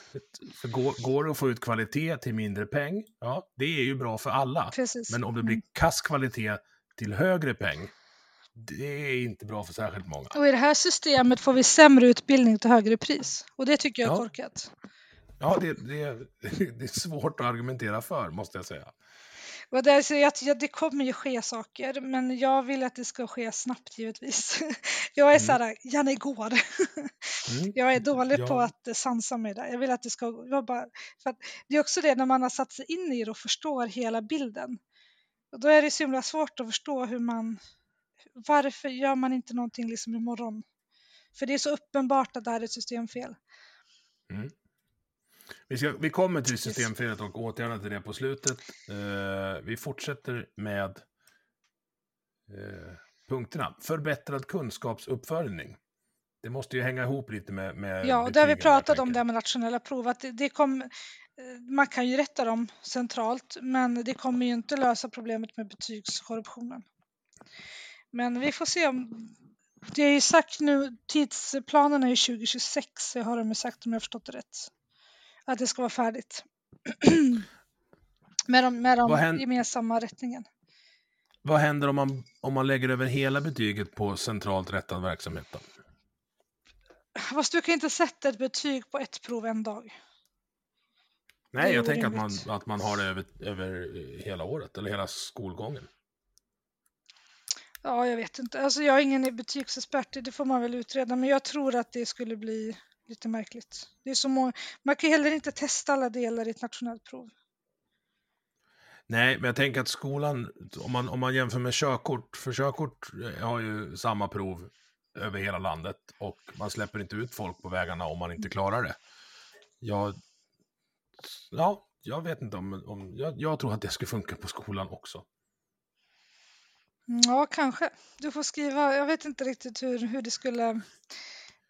För går, går det att få ut kvalitet till mindre peng, ja, det är ju bra för alla. Precis. Men om det blir Mm. kass kvalitet till högre peng, det är inte bra för särskilt många. Och i det här systemet får vi sämre utbildning till högre pris. Och det tycker jag är Ja. korkat. Ja, det, det, [laughs] det är svårt att argumentera för, måste jag säga. Och det, är så att, ja, det kommer ju ske saker, men jag vill att det ska ske snabbt givetvis. [laughs] Jag är så här, gärna igår. Mm. [laughs] Jag är dålig Ja. på att sansa mig där. Jag vill att det ska vara bara... För det är också det när man har satt sig in i det och förstår hela bilden. Och då är det så himla svårt att förstå hur man... Varför gör man inte någonting liksom imorgon? För det är så uppenbart att det här är ett systemfel. Vi, ska, vi kommer till systemfelet och åtgärda till det på slutet. Eh, vi fortsätter med eh, punkterna. Förbättrad kunskapsuppföljning. det måste ju hänga ihop lite med, med Ja, det har vi pratat om det med nationella prov. Att det, det kom, eh, man kan ju rätta dem centralt, men det kommer ju inte lösa problemet med betygskorruptionen. Men vi får se om... Det är ju sagt nu, tidsplanen är ju 2026, så jag har de sagt om jag har förstått det rätt. Att det ska vara färdigt. [clears throat] med de, med de Vad hän- gemensamma rättningen. Vad händer om man, om man lägger över hela betyget på centralt rättad verksamhet? Då? Fast du kan inte sätta ett betyg på ett prov en dag. Nej, jag tänker att man, att man har det över, över hela året, eller hela skolgången. Ja, jag vet inte. Alltså, jag är ingen betygsexpert, det får man väl utreda, men jag tror att det skulle bli lite märkligt. Det är så må- man kan ju heller inte testa alla delar i ett nationellt prov. Nej, men jag tänker att skolan, om man, om man jämför med körkort, för körkort eh, har ju samma prov över hela landet och man släpper inte ut folk på vägarna om man inte klarar det. Jag, ja, jag vet inte om, om jag, jag tror att det skulle funka på skolan också. Mm, Ja, kanske. Du får skriva, jag vet inte riktigt hur, hur det skulle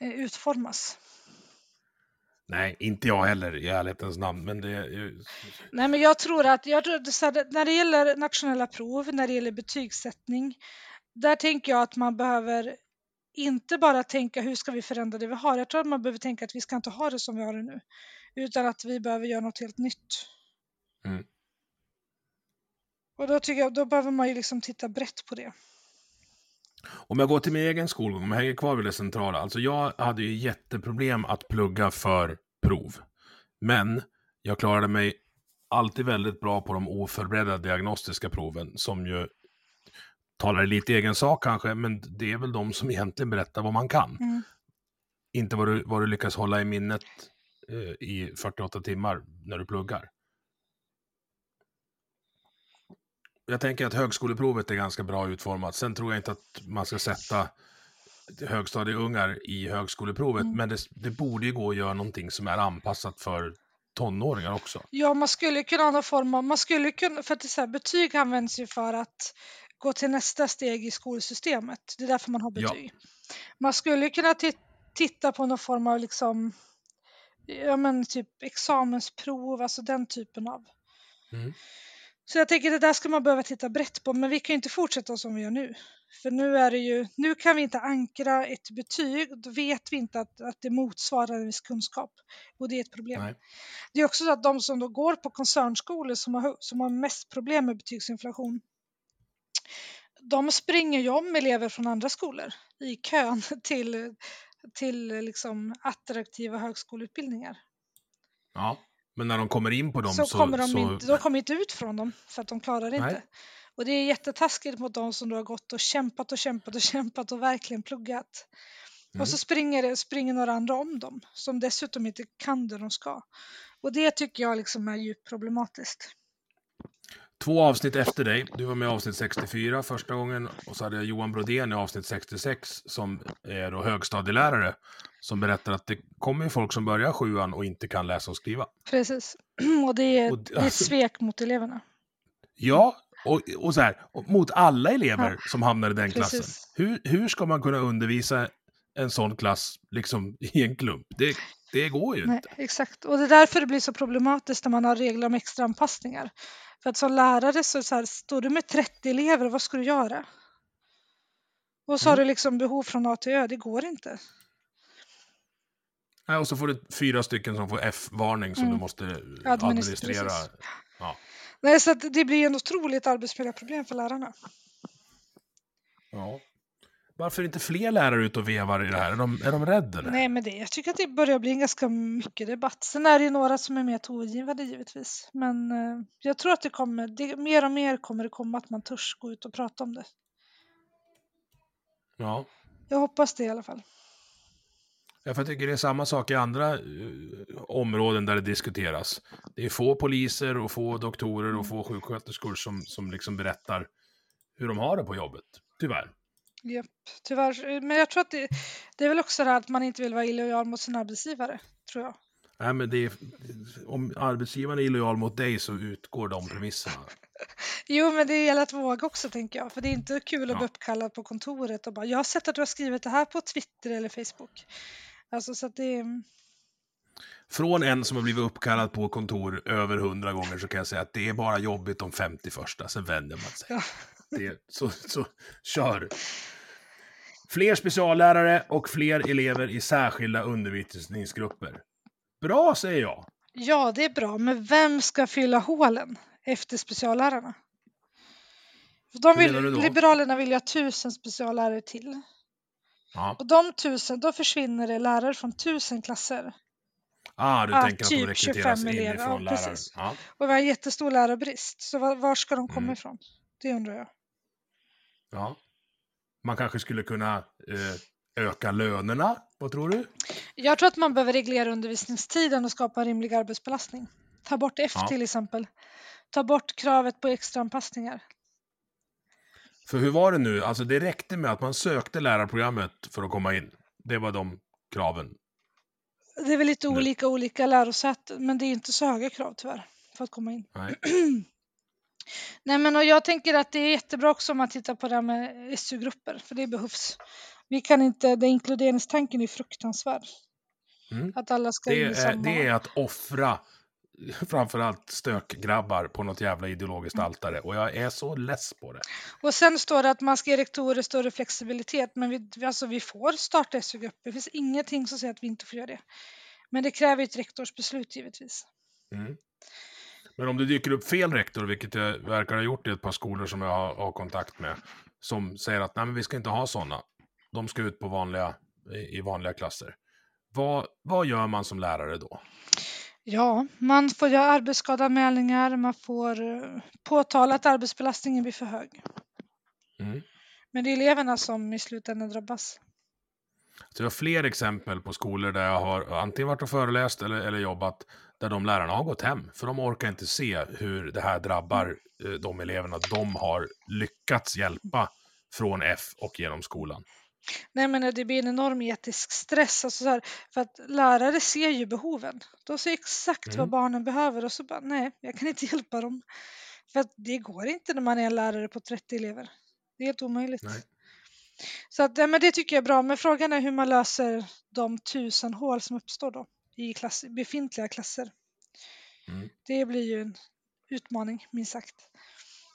eh, utformas. Nej, inte jag heller i ärlighetens namn, men det ju... Nej, men jag tror att, jag tror här, när det gäller nationella prov, när det gäller betygssättning, där tänker jag att man behöver inte bara tänka hur ska vi förändra det vi har. Jag tror att man behöver tänka att vi ska inte ha det som vi har det nu, utan att vi behöver göra något helt nytt. Mm. Och då tycker jag, då behöver man ju liksom titta brett på det. Om jag går till min egen skolgång, om jag hänger kvar vid det centrala. Alltså jag hade ju jätteproblem att plugga för prov. Men jag klarade mig alltid väldigt bra på de oförberedda diagnostiska proven som ju talar lite egen sak kanske, men det är väl de som egentligen berättar vad man kan. Mm. Inte vad du, vad du lyckas hålla i minnet eh, i 48 timmar när du pluggar. Jag tänker att högskoleprovet är ganska bra utformat. Sen tror jag inte att man ska sätta högstadieungar i högskoleprovet, Mm. men det, det borde ju gå att göra någonting som är anpassat för tonåringar också. Ja, man skulle kunna ha någon form av, man skulle kunna, för att det så här, betyg används ju för att gå till nästa steg i skolsystemet. Det är därför man har Ja. betyg. Man skulle kunna ti- titta på någon form av liksom, ja men typ examensprov, alltså den typen av. Mm. Så jag tänker det där ska man behöva titta brett på, men vi kan ju inte fortsätta som vi gör nu. För nu är det ju, nu kan vi inte ankra ett betyg, då vet vi inte att, att det motsvarar en viss kunskap. Och det är ett problem. Nej. Det är också så att de som då går på koncernskolor som har, som har mest problem med betygsinflation, de springer ju om elever från andra skolor i kön [laughs] till, till liksom attraktiva högskoleutbildningar. Ja, men när de kommer in på dem så, så... kommer de, så... inte, de kommer inte ut från dem för att de klarar det Nej. inte. Och det är jättetaskigt mot de som då har gått och kämpat och kämpat och [laughs] kämpat och verkligen pluggat. Mm. Och så springer, springer några andra om dem som dessutom inte kan det de ska. Och det tycker jag liksom är djupt problematiskt. Två avsnitt efter dig. Du var med i avsnitt 64 första gången och så hade jag Johan Brodén i avsnitt 66 som är då högstadielärare som berättar att det kommer ju folk som börjar sjuan och inte kan läsa och skriva. Precis. [clears throat] Och det är, Och det är ett alltså- svek mot eleverna. Ja, och, och så här, mot alla elever Ja, som hamnar i den klassen. precis. Hur, hur ska man kunna undervisa en sån klass liksom [laughs] i en klump? Det, det går ju Nej, inte. exakt. Och det är därför det blir så problematiskt när man har regler om extra anpassningar. För att som lärare så, så här, står du med 30 elever, vad ska du göra? Och så har Mm. du liksom behov från A till Ö, det går inte. Nej, och så får du fyra stycken som får F-varning som Mm. du måste Administ- administrera. Ja. Nej, så det blir en otroligt arbetsmiljöproblem för lärarna. Ja. Varför är inte fler lärare ute och vevar i det här? Är de, är de rädda? eller? Nej, men det, jag tycker att det börjar bli en ganska mycket debatt. Sen är det ju några som är mer tongivande givetvis. Men eh, jag tror att det kommer, det, mer och mer kommer det komma att man törs gå ut och prata om det. Ja. Jag hoppas det i alla fall. Ja, för jag tycker det är samma sak i andra eh, områden där det diskuteras. Det är få poliser och få doktorer och få sjuksköterskor som, som liksom berättar hur de har det på jobbet. Tyvärr. Japp, tyvärr. Men jag tror att det, det är väl också det här att man inte vill vara illojal mot sin arbetsgivare, tror jag. Nej, men det är, om arbetsgivaren är illojal mot dig så utgår de premisserna. [laughs] Jo, men det gäller att våga också tänker jag. För det är inte kul att Ja. bli uppkallad på kontoret och bara jag har sett att du har skrivit det här på Twitter eller Facebook. Alltså så att det är... Från en som har blivit uppkallad på kontor över hundra gånger så kan jag säga att det är bara jobbigt de 50 första, sen vänder man sig. Ja. Det, så, så kör. Fler speciallärare och fler elever i särskilda undervisningsgrupper. Bra, säger jag. Ja, det är bra, men vem ska fylla hålen efter speciallärarna? De vill? Liberalerna vill ju ha tusen speciallärare till. Ja. Och de tusen, då försvinner det lärare från tusen klasser. Ah, du Ja, tänker att de typ rekryteras 25 elever, inifrån ja, lärare. Ja. Och vi har jättestor lärarbrist, så var, var ska de komma Mm. ifrån? Det undrar jag. ja. Man kanske skulle kunna eh, öka lönerna. Vad tror du? Jag tror att man behöver reglera undervisningstiden och skapa en rimlig arbetsbelastning. Ta bort F Ja. till exempel. Ta bort kravet på extraanpassningar. För hur var det nu? Alltså det räckte med att man sökte lärarprogrammet för att komma in. Det var de kraven. Det är väl lite Nu. olika olika lärosäten, men det är inte så höga krav tyvärr för att komma in. Nej. [clears throat] Nej, men och jag tänker att det är jättebra också om man tittar på det här med SU-grupper, för det behövs. Vi kan inte, den inkluderingstanken är fruktansvärd. Mm. Att alla ska Det in i samma... det är att offra framförallt stökgrabbar på något jävla ideologiskt altare. Och jag är så less på det. Och sen står det att man ska ge rektorer större flexibilitet, men vi, vi- alltså vi får starta SU-grupper. Det finns ingenting som säger att vi inte får göra det. Men det kräver ett rektorsbeslut givetvis. Mm. Men om det dyker upp fel rektor, vilket det verkar ha gjort i ett par skolor som jag har, har kontakt med, som säger att Nej, men vi ska inte ha sådana. De ska ut på vanliga, i, i vanliga klasser. Vad, vad gör man som lärare då? Ja, man får göra arbetsskadeanmälningar, man får eh, påtala att arbetsbelastningen blir för hög. Mm. Men det är eleverna som i slutändan drabbas. Så jag har fler exempel på skolor där jag har antingen varit och föreläst eller, eller jobbat, där de lärarna har gått hem. För de orkar inte se hur det här drabbar eh, de eleverna de har lyckats hjälpa från F och genom skolan. Nej, men det blir en enorm etisk stress. Alltså så här, för att lärare ser ju behoven. De ser exakt Mm. vad barnen behöver och så bara nej, jag kan inte hjälpa dem. För att det går inte när man är en lärare på 30 elever. Det är helt omöjligt. Nej. Så att, ja, men det tycker jag är bra. Men frågan är hur man löser de tusen hål som uppstår då i klass, befintliga klasser. Mm. Det blir ju en utmaning, minst sagt.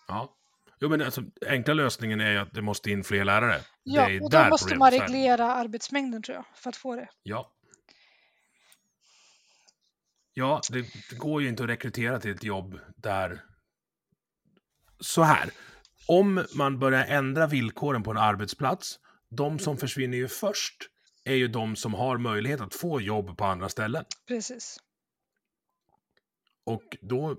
Ja. Jo, men alltså, enkla lösningen är ju att det måste in fler lärare. Ja, och då måste man reglera arbetsmängden tror jag, för att få det. Ja. Ja, det, det går ju inte att rekrytera till ett jobb där... Så här. Om man börjar ändra villkoren på en arbetsplats, de som försvinner ju först är ju de som har möjlighet att få jobb på andra ställen. Precis. Och då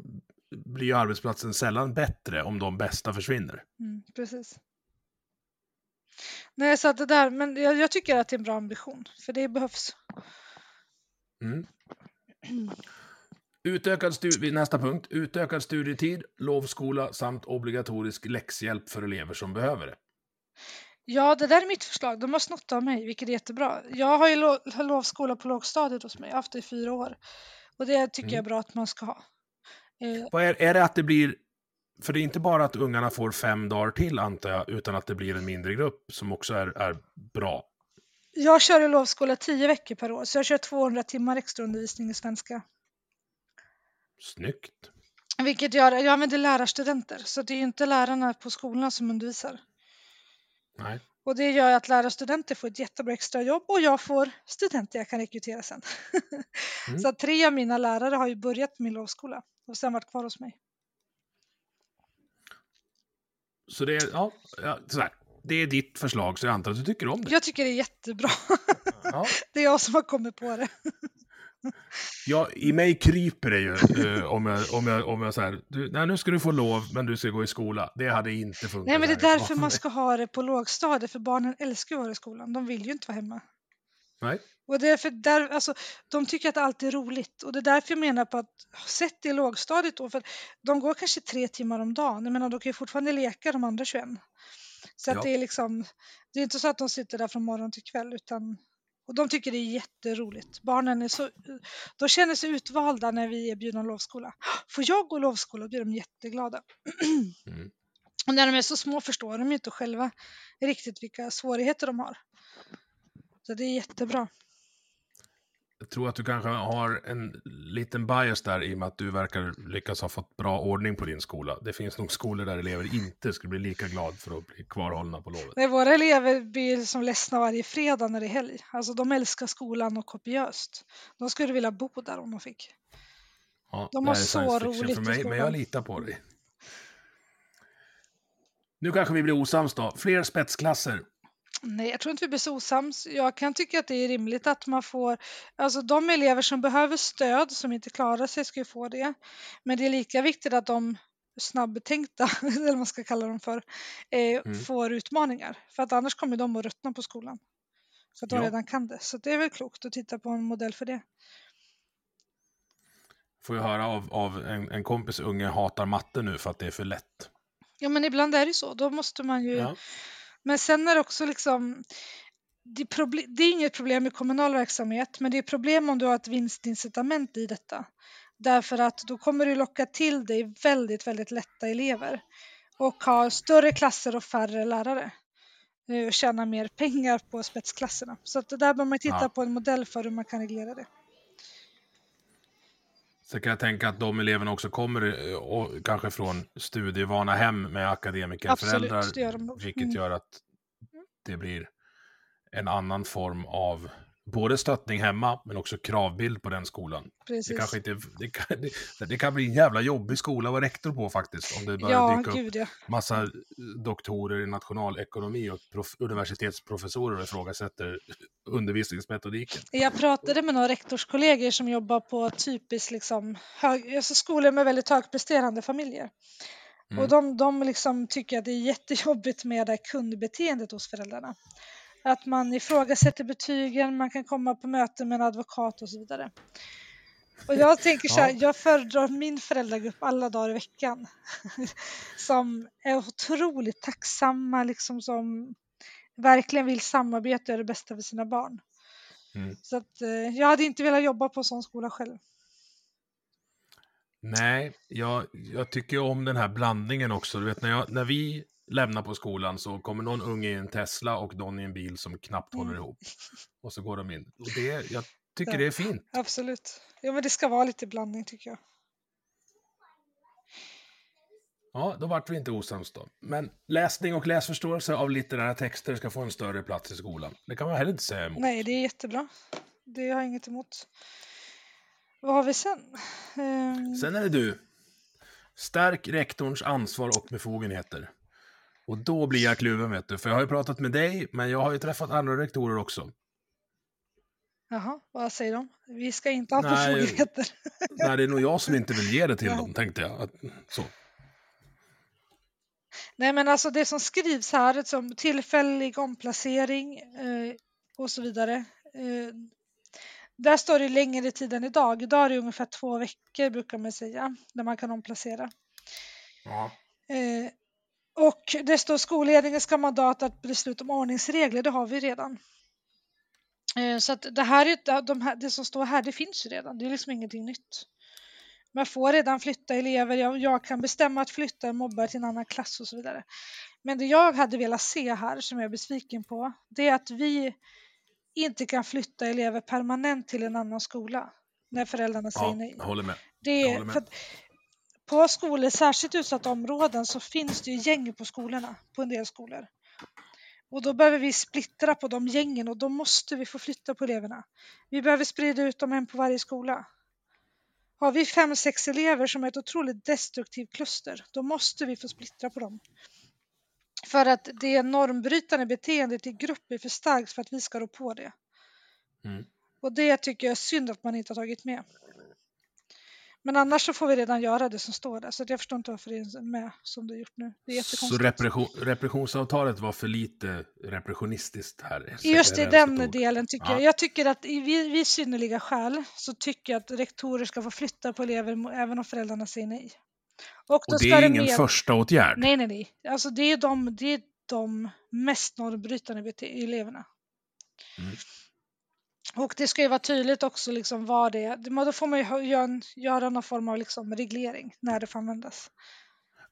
blir ju arbetsplatsen sällan bättre om de bästa försvinner. Mm, precis. Nej, så att det där, men jag, jag tycker att det är en bra ambition, för det behövs. Mm. [clears throat] Utökad stu- nästa punkt. Utökad studietid, lovskola samt obligatorisk läxhjälp för elever som behöver det. Ja, det där är mitt förslag. De har snott av mig, vilket är jättebra. Jag har ju lo- lovskola på lågstadiet hos mig. Jag har haft det i fyra år. Och det tycker jag är bra att man ska ha. Eh, är, är det att det blir... För det är inte bara att ungarna får fem dagar till, antar jag, utan att det blir en mindre grupp som också är, är bra. jag kör i lovskola tio veckor per år, så jag kör 200 timmar extra undervisning i svenska. Snyggt. Vilket gör, jag använder lärarstudenter, så det är ju inte lärarna på skolorna som undervisar. Nej. Och det gör att lärarstudenter får ett jättebra extra jobb och jag får studenter jag kan rekrytera sen. [laughs] Mm. Så tre av mina lärare har ju börjat min lovskola och sen varit kvar hos mig. Så det är, ja, ja, så här. Det är ditt förslag, så jag antar att du tycker om det. Jag tycker det är jättebra. Ja. [laughs] Det är jag som har kommit på det. [laughs] Ja, i mig kryper det ju eh, om jag, om jag, om jag så här, du, nej, nu ska du få lov, men du ska gå i skola. Det hade inte funkat. Nej men det är därför man ska ha det på lågstadiet, för barnen älskar att vara i skolan. De vill ju inte vara hemma. Nej. Och det är för där, alltså, de tycker att allt är roligt och det är därför jag menar på att sätt det i lågstadiet då, för de går kanske tre timmar om dagen. Jag menar, de kan ju fortfarande leka de andra 21. Så att Ja. det är liksom, det är inte så att de sitter där från morgon till kväll utan Och de tycker det är jätteroligt. Barnen är så, de känner sig utvalda när vi erbjuder en lovskola. Får jag gå lovskola? Blir de jätteglada. [clears throat] Mm. Och när de är så små förstår de inte själva riktigt vilka svårigheter de har. Så det är jättebra. Jag tror att du kanske har en liten bias där i och med att du verkar lyckas ha fått bra ordning på din skola. Det finns nog skolor där elever inte skulle bli lika glad för att bli kvarhållna på lovet. Nej, våra elever blir som ledsna varje fredag när det är helg. Alltså de älskar skolan och kopiöst. De skulle vilja bo där om de fick. Ja, De har så roligt för mig, men jag litar på dig. Nu kanske vi blir osams då. Fler spetsklasser. Nej, jag tror inte vi blir så osams. Jag kan tycka att det är rimligt att man får, alltså de elever som behöver stöd, som inte klarar sig, ska ju få det. Men det är lika viktigt att de snabbtänkta, [laughs] eller vad man ska kalla dem för, eh, Mm. får utmaningar. För att annars kommer de att ruttna på skolan. För att de Ja. redan kan det. Så det är väl klokt att titta på en modell för det. Får jag höra av, av en, en kompis unge hatar matte nu för att det är för lätt. Ja, men ibland är det så. Då måste man ju Ja. Men sen är det också liksom det, det är inget problem i kommunal verksamhet, men det är problem om du har ett vinstincitament i detta. Därför att då kommer du locka till dig väldigt, väldigt lätta elever och ha större klasser och färre lärare eh, och tjäna mer pengar på spetsklasserna. Så att det där bör man titta Ja. på en modell för hur man kan reglera det. Så kan jag tänka att de eleverna också kommer eh, och, kanske från studievana hem med akademikerföräldrar. Absolut, det gör de. Vilket Mm. gör att det blir en annan form av både stöttning hemma men också kravbild på den skolan. Det Precis. kanske inte, det kan, det, det kan bli en jävla jobbig skola att vara rektor på faktiskt. Om det börjar Ja, dyka upp gud ja. massa doktorer i nationalekonomi och prof, universitetsprofessorer och ifrågasätter undervisningsmetodiken. Jag pratade med några rektorskollegor som jobbar på typiskt liksom hög, alltså skolor med väldigt högpresterande familjer. Mm. Och de, de liksom tycker att det är jättejobbigt med det kundbeteendet hos föräldrarna. Att man ifrågasätter betygen, man kan komma på möten med en advokat och så vidare. Och jag tänker så här, Ja. jag föredrar min föräldragrupp alla dagar i veckan. [laughs] som är otroligt tacksamma, liksom som verkligen vill samarbeta och göra det bästa för sina barn. Mm. Så att, eh, jag hade inte velat jobba på en sån skola själv. Nej, jag, jag tycker om den här blandningen också. Du vet, när, jag, när vi lämnar på skolan så kommer någon unge i en Tesla och någon i en bil som knappt håller Mm. ihop. [laughs] Och så går de in. Och det, jag tycker Ja. det är fint. Absolut. Ja, men det ska vara lite blandning tycker jag. Ja, då vart vi inte osams då. Men läsning och läsförståelse av litterära texter ska få en större plats i skolan. Det kan man heller inte säga emot. Nej, det är jättebra. Det har jag inget emot. Vad har vi sen? Ehm, Sen är det du. Stärk rektorns ansvar och befogenheter. Och då blir jag kluven vet du, för jag har ju pratat med dig, men jag har ju träffat andra rektorer också. Jaha, vad säger de? Vi ska inte ha befogenheter. [laughs] Nej, det är nog jag som inte vill ge det till Ja. dem, tänkte jag. Att, så. Nej, men alltså det som skrivs här som tillfällig omplacering eh, och så vidare. Eh, där står det längre tid än idag. Idag är det ungefär två veckor brukar man säga, när man kan omplacera. Ja. Eh, och det står skolledningen ska mandat att besluta om ordningsregler, det har vi redan. Eh, så att det här, är- de här, det som står här, det finns ju redan, det är liksom ingenting nytt. Man får redan flytta elever, jag, jag kan bestämma att flytta en mobbare till en annan klass och så vidare. Men det jag hade velat se här, som jag är besviken på, det är att vi inte kan flytta elever permanent till en annan skola när föräldrarna säger ja, nej. håller med. Det håller med. På skolor, särskilt utsatta områden, så finns det ju gäng på skolorna, på en del skolor. Och då behöver vi splittra på de gängen och då måste vi få flytta på eleverna. Vi behöver sprida ut dem en på varje skola. Har vi fem, sex elever som är ett otroligt destruktivt kluster, då måste vi få splittra på dem. För att det normbrytande beteendet i grupp är för starkt för att vi ska rå på det. Mm. Och det tycker jag är synd att man inte har tagit med. Men annars så får vi redan göra det som står där, så jag förstår inte varför det är med som det är gjort nu. Det är Så repression, repressionsavtalet var för lite repressionistiskt här. Just i den ord? delen tycker Ja. jag. Jag tycker att i vid, vid synnerliga skäl så tycker jag att rektorer ska få flytta på elever även om föräldrarna säger nej. Och, Och det ska är ingen med... första åtgärd. Nej, nej, nej. Alltså det är de, det är de mest normbrytande eleverna. Mm. Och det ska ju vara tydligt också liksom vad det är. Då får man ju göra, en- göra någon form av liksom reglering när det får användas.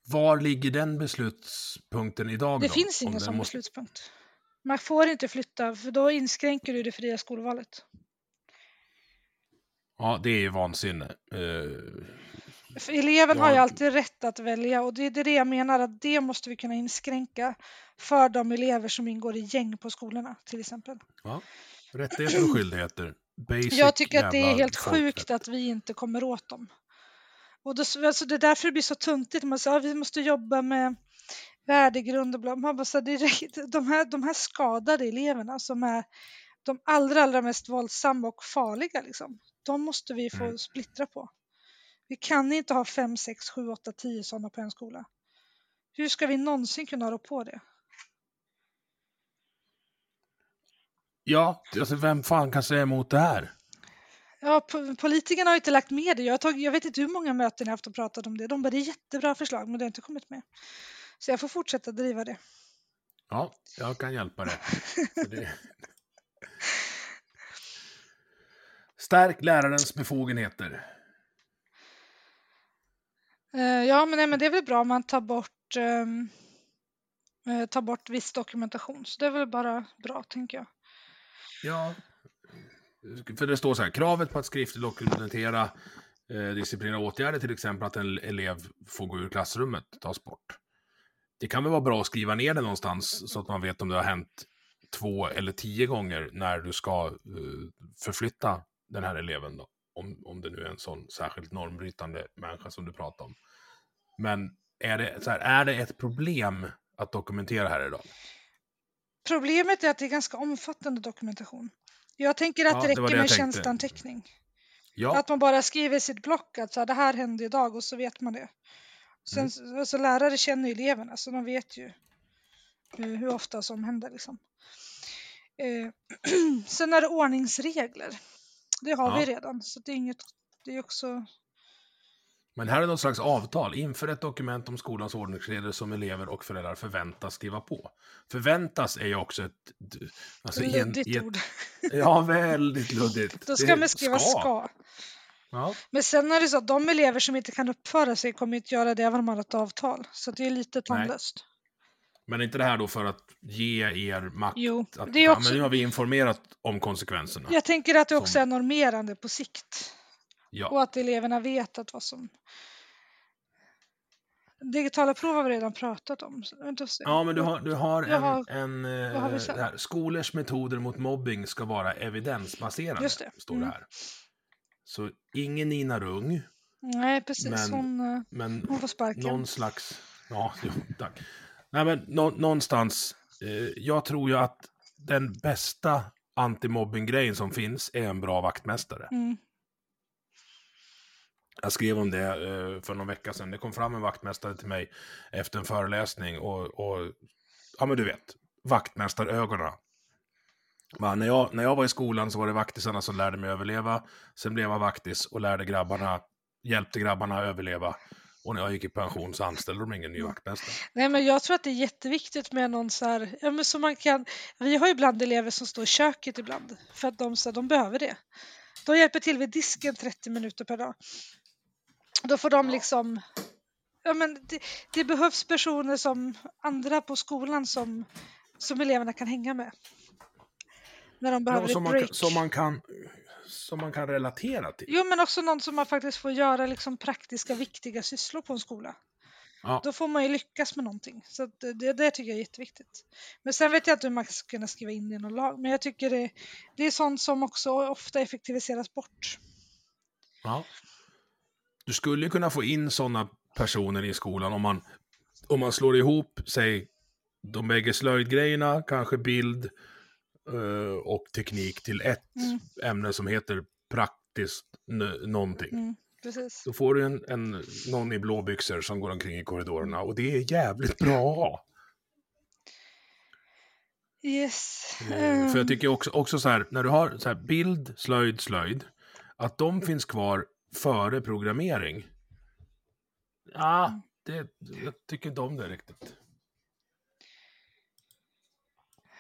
Var ligger den beslutspunkten idag Det då? finns ingen sån måste- beslutspunkt. Man får inte flytta för då inskränker du det fria skolvalet. Ja, det är ju vansinne. Eh, För eleven har ju Ja. alltid rätt att välja och det är det jag menar att det måste vi kunna inskränka för de elever som ingår i gäng på skolorna till exempel. ja. Rättigheter och skyldigheter. Basic Jag tycker att det är helt folkrätt. sjukt att vi inte kommer åt dem. Och då, alltså det är därför det blir så tuntigt. Man säger att vi måste jobba med värdegrund och bla. Man bara, så räcker- [laughs] de, här, de här skadade eleverna som är de allra, allra mest våldsamma och farliga, liksom, de måste vi få Mm. splittra på. Vi kan inte ha fem, sex, sju, åtta, tio sådana på en skola. Hur ska vi någonsin kunna rå på det? Ja, alltså vem fan kan säga emot det här? Ja, po- politikerna har inte lagt med det. Jag, har tagit, jag vet inte hur många möten jag haft och pratat om det. De bara, det är jättebra förslag, men det har inte kommit med. Så jag får fortsätta driva det. Ja, jag kan hjälpa dig. Det... [laughs] Stärk lärarens befogenheter. Eh, ja, men, nej, men det är väl bra om man tar bort, ehm, eh, tar bort viss dokumentation. Så det är väl bara bra, tänker jag. Ja, för det står så här, kravet på att skriftligt dokumentera eh, disciplinära åtgärder, till exempel att en elev får gå ur klassrummet, tas bort. Det kan väl vara bra att skriva ner det någonstans så att man vet om det har hänt två eller tio gånger när du ska eh, förflytta den här eleven då. Om, om det nu är en sån särskilt normbrytande människa som du pratar om. Men är det, så här, är det ett problem att dokumentera här idag? Problemet är att det är ganska omfattande dokumentation. Jag tänker att Ja, det det räcker var det med tänkte. tjänsteanteckning. Ja, Att man bara skriver i sitt block att så här, det här hände idag och så vet man det. Sen, Mm. alltså, lärare känner ju eleverna så de vet ju hur, hur ofta som händer. Liksom. Eh, [clears throat] sen är det ordningsregler. Det har vi Ja. redan så det är inget, det är också Men här är något slags avtal. Inför ett dokument om skolans ordningsregler som elever och föräldrar förväntas skriva på. Förväntas är ju också ett... Alltså luddigt i ett, ord. [laughs] Ja, väldigt luddigt. Då ska man skriva ska. Ja. Men sen är det så att de elever som inte kan uppföra sig kommer inte göra det även om man har ett avtal. Så det är lite tandlöst. Men är inte det här då för att ge er makt? Jo, att, det är ja, också- men nu har vi informerat om konsekvenserna. Jag tänker att det också Som- är normerande på sikt. Ja. Och att eleverna vet att vad som... Digitala prov har vi redan pratat om. Ja, men du har, du har en... har- en eh, har sagt? här, skolors metoder mot mobbing ska vara evidensbaserade, Just det. står Mm. det här. Så ingen Nina Rung, Nej, precis. Men- Hon, eh, men hon får sparken. någon slags... Ja, jo, tack. Nej, men nå, någonstans... Eh, jag tror ju att den bästa antimobbing-grejen som finns är en bra vaktmästare. Mm. Jag skrev om det eh, för någon vecka sedan. Det kom fram en vaktmästare till mig efter en föreläsning och, och ja men du vet, vaktmästarögonen. Va, när, jag, när jag var i skolan så var det vaktisarna som lärde mig överleva. Sen blev jag vaktis och lärde grabbarna, hjälpte grabbarna överleva. Och när jag gick i pension så anställde de ingen ny vaktmästare. Nej, men jag tror att det är jätteviktigt med någon så här, ja, men så man kan, vi har ju ibland elever som står i köket ibland för att de, så här, de behöver det. De hjälper till vid disken 30 minuter per dag. Då får de liksom, ja men det, det behövs personer som andra på skolan som, som eleverna kan hänga med. När de behöver Ja, som, ett man, break. kan- som, man kan, som man kan relatera till. Jo men också någon som man faktiskt får göra liksom praktiska viktiga sysslor på en skola. Ja. Då får man ju lyckas med någonting. Så det, det tycker jag är jätteviktigt. Men sen vet jag inte hur man ska kunna skriva in det i någon lag. Men jag tycker det, det är sånt som också ofta effektiviseras bort. Ja. Du skulle kunna få in sådana personer i skolan om man, om man slår ihop, säg, de bägge slöjdgrejerna, kanske bild eh, och teknik till ett Mm. ämne som heter praktiskt någonting. Mm, precis. Då får du en, en, någon i blåbyxor som går omkring i korridorerna och det är jävligt bra. Yes. Eh, För jag tycker också, också så här, när du har så här bild, slöjd, slöjd, att de finns kvar före programmering. Ja, det, jag tycker inte om det riktigt.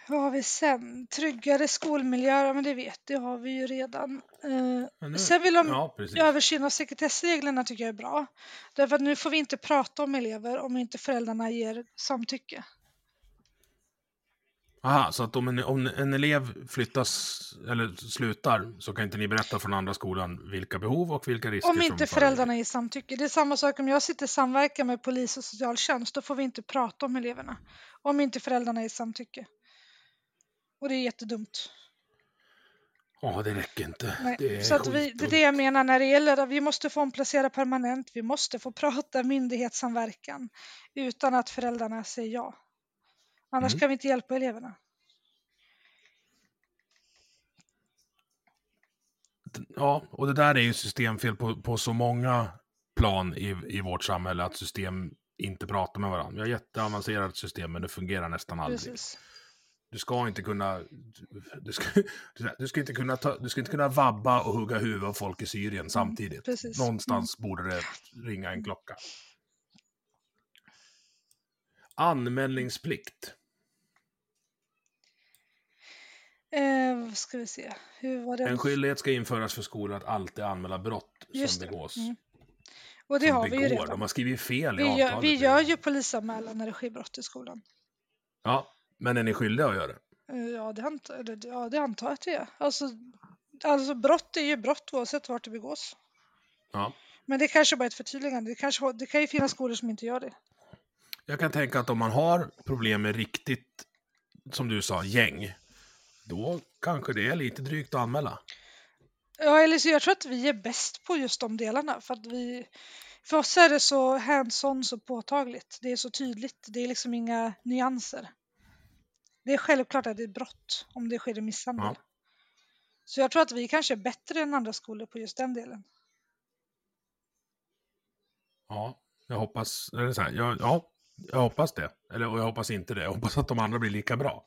Vad har vi sen? Tryggare skolmiljö, ja, men det vet det har vi ju redan. Eh, nu- sen vill de Ja, översyn av sekretessreglerna tycker jag är bra. Därför att nu får vi inte prata om elever om inte föräldrarna ger samtycke. Aha, så att om en, om en elev flyttas eller slutar så kan inte ni berätta från andra skolan vilka behov och vilka risker Om som inte föreligger? föräldrarna ger samtycke. Det är samma sak om jag sitter i samverkan med polis och socialtjänst. Då får vi inte prata om eleverna. Om inte föräldrarna ger samtycke. Och det är jättedumt. Ja, det räcker inte. Nej. Det är så att vi, det är det jag menar när det gäller att vi måste få omplacera permanent. Vi måste få [laughs] prata myndighetssamverkan utan att föräldrarna säger ja. Annars Mm. kan vi inte hjälpa eleverna. Ja, och det där är ju systemfel på, på så många plan i, i vårt samhälle att system inte pratar med varandra. Vi har jätteavancerat system men det fungerar nästan aldrig. Precis. Du ska inte kunna... Du ska, du ska, inte, kunna ta, du ska inte kunna vabba och hugga huvudet av folk i Syrien samtidigt. Mm, precis. Någonstans borde det ringa en klocka. Anmälningsplikt. Eh, ska vi se. Hur var det? En skyldighet ska införas för skolor att alltid anmäla brott Just som det. begås. Mm. Och det som har vi ju begår. redan. De har skrivit fel i Vi avtalet. gör, vi gör ju polisanmälan när det sker brott i skolan. Ja, men är ni skyldiga att göra det? Eh, Ja, det antar, eller, ja, det antar jag att det är. Alltså, alltså brott är ju brott oavsett vart det begås. Ja. Men det kanske bara är ett förtydligande. Det, kanske, det kan ju finnas skolor som inte gör det. Jag kan tänka att om man har problem med riktigt, som du sa, gäng, då kanske det är lite drygt att anmäla. Ja, eller så jag tror att vi är bäst på just de delarna. För, att vi, för oss är det så hands-on, så påtagligt. Det är så tydligt. Det är liksom inga nyanser. Det är självklart att det är brott om det sker en misshandel. Ja. Så jag tror att vi kanske är bättre än andra skolor på just den delen. Ja, jag hoppas, eller så här, jag, ja, jag hoppas det. Eller och jag hoppas inte det. Jag hoppas att de andra blir lika bra.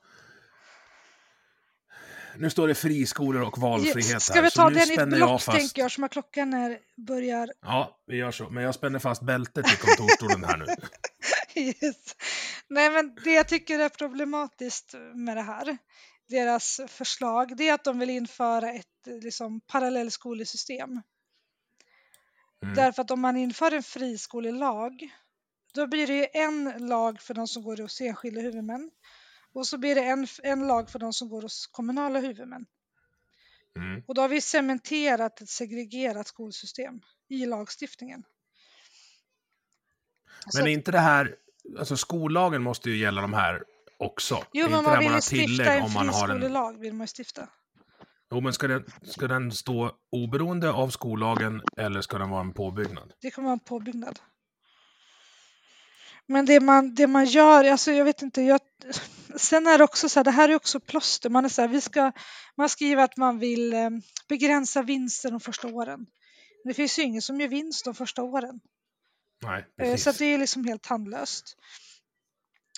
Nu står det friskolor och valfrihet Ska här, vi så ta den i ett jag block fast. tänker jag, som att klockan är, börjar Ja, vi gör så. Men jag spänner fast bältet i kontorsstolen här nu. [laughs] Yes. Nej, men det jag tycker är problematiskt med det här, deras förslag, det är att de vill införa ett liksom, parallellskolesystem. Mm. Därför att om man inför en friskolelag, då blir det ju en lag för de som går hos enskilda huvudmän och så blir det en, en lag för de som går hos kommunala huvudmän. Mm. Och då har vi cementerat ett segregerat skolsystem i lagstiftningen. Men är inte det här, alltså skollagen måste ju gälla de här också. Jo, men det man vill ju stifta en om man har en... friskolelag. Vill man ju stifta. Jo, men ska den, ska den stå oberoende av skollagen eller ska den vara en påbyggnad? Det kommer vara en påbyggnad. Men det man, det man gör, alltså jag vet inte, jag, sen är det också så här, det här är också plåster. Man är så här, vi ska, man skriver att man vill eh, begränsa vinsten de första åren. Men det finns ju ingen som gör vinst de första åren. Nej, Eh, precis. Så det är liksom helt tandlöst.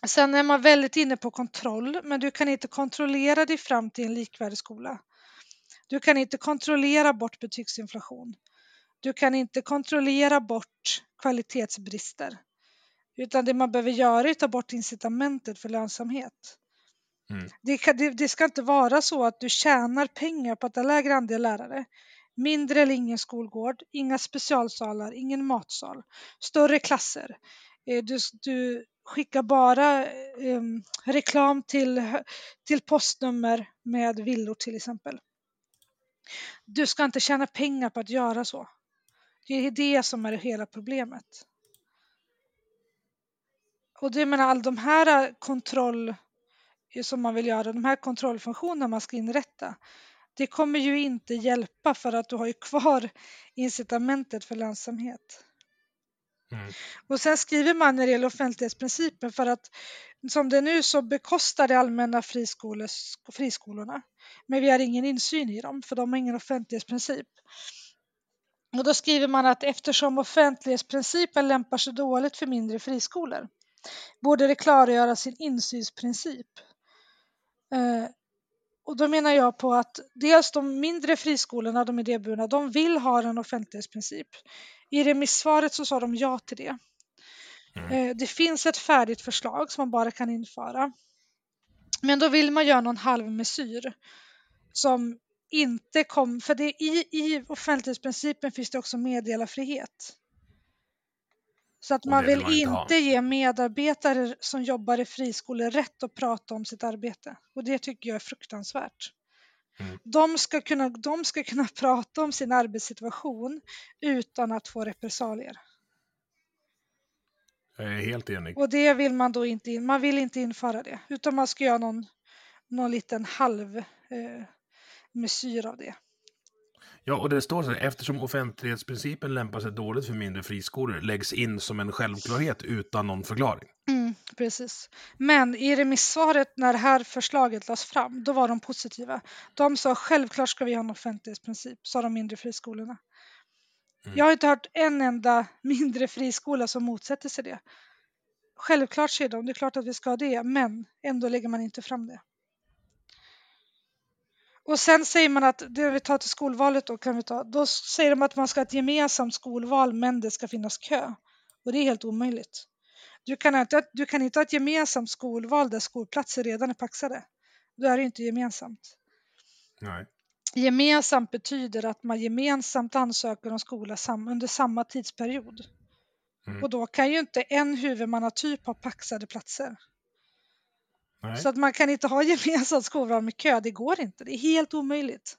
Sen är man väldigt inne på kontroll, men du kan inte kontrollera dig fram till en likvärdig skola. Du kan inte kontrollera bort betygsinflation. Du kan inte kontrollera bort kvalitetsbrister. Utan det man behöver göra är att ta bort incitamentet för lönsamhet. Mm. Det, kan, det, det ska inte vara så att du tjänar pengar på att ha lägre andel lärare. Mindre eller ingen skolgård, inga specialsalar, ingen matsal, större klasser. Eh, Du, du skickar bara eh, reklam till, till postnummer med villor till exempel. Du ska inte tjäna pengar på att göra så. Det är det som är hela problemet. Och det menar all de här kontroll som man vill göra, de här kontrollfunktionerna man ska inrätta, det kommer ju inte hjälpa för att du har ju kvar [laughs] incitamentet för lönsamhet. Mm. Och sen skriver man när det gäller offentlighetsprincipen för att som det är nu så bekostar det allmänna friskolorna. Men vi har ingen insyn i dem för de har ingen offentlighetsprincip. Och då skriver man att eftersom offentlighetsprincipen lämpar sig dåligt för mindre friskolor borde det klargöra sin insynsprincip. Eh, och då menar jag på att dels de mindre friskolorna, de idéburna, de vill ha en offentlighetsprincip. I remissvaret så sa de ja till det. Mm. Eh, det finns ett färdigt förslag som man bara kan införa. Men då vill man göra någon halvmesyr som inte kom, för det, i, i offentlighetsprincipen finns det också meddelarfrihet. Så att man vill man inte ha. ge medarbetare som jobbar i friskolor rätt att prata om sitt arbete. Och det tycker jag är fruktansvärt. Mm. De, ska kunna, de ska kunna [laughs] prata om sin arbetssituation utan att få repressalier. Jag är helt enig. Och det vill man då inte in, man vill inte införa det utan man ska göra någon, någon liten halv eh, mesyr av det. Ja, och det står så här, eftersom offentlighetsprincipen lämpar sig dåligt för mindre friskolor läggs in som en självklarhet utan någon förklaring. Mm, precis. Men i remissvaret när det här förslaget lades fram, då var de positiva. De sa självklart ska vi ha en offentlighetsprincip, sa de mindre friskolorna. Mm. Jag har inte hört en enda [laughs] mindre friskola som motsätter sig det. Självklart säger de, det är klart att vi ska ha det, men ändå lägger man inte fram det. Och sen säger man att, det vi tar till skolvalet då kan vi ta, då säger de att man ska ha ett gemensamt skolval men det ska finnas kö. Och det är helt omöjligt. Du kan inte, du kan inte ha ett gemensamt skolval där skolplatser redan är paxade. Då är det inte gemensamt. Nej. Gemensamt betyder att man gemensamt ansöker om skola sam, under samma tidsperiod. Mm. Och då kan ju inte en huvudmannatyp ha paxade platser. Nej. Så att man kan inte ha [laughs] gemensamt skolval med kö, det går inte. Det är helt omöjligt.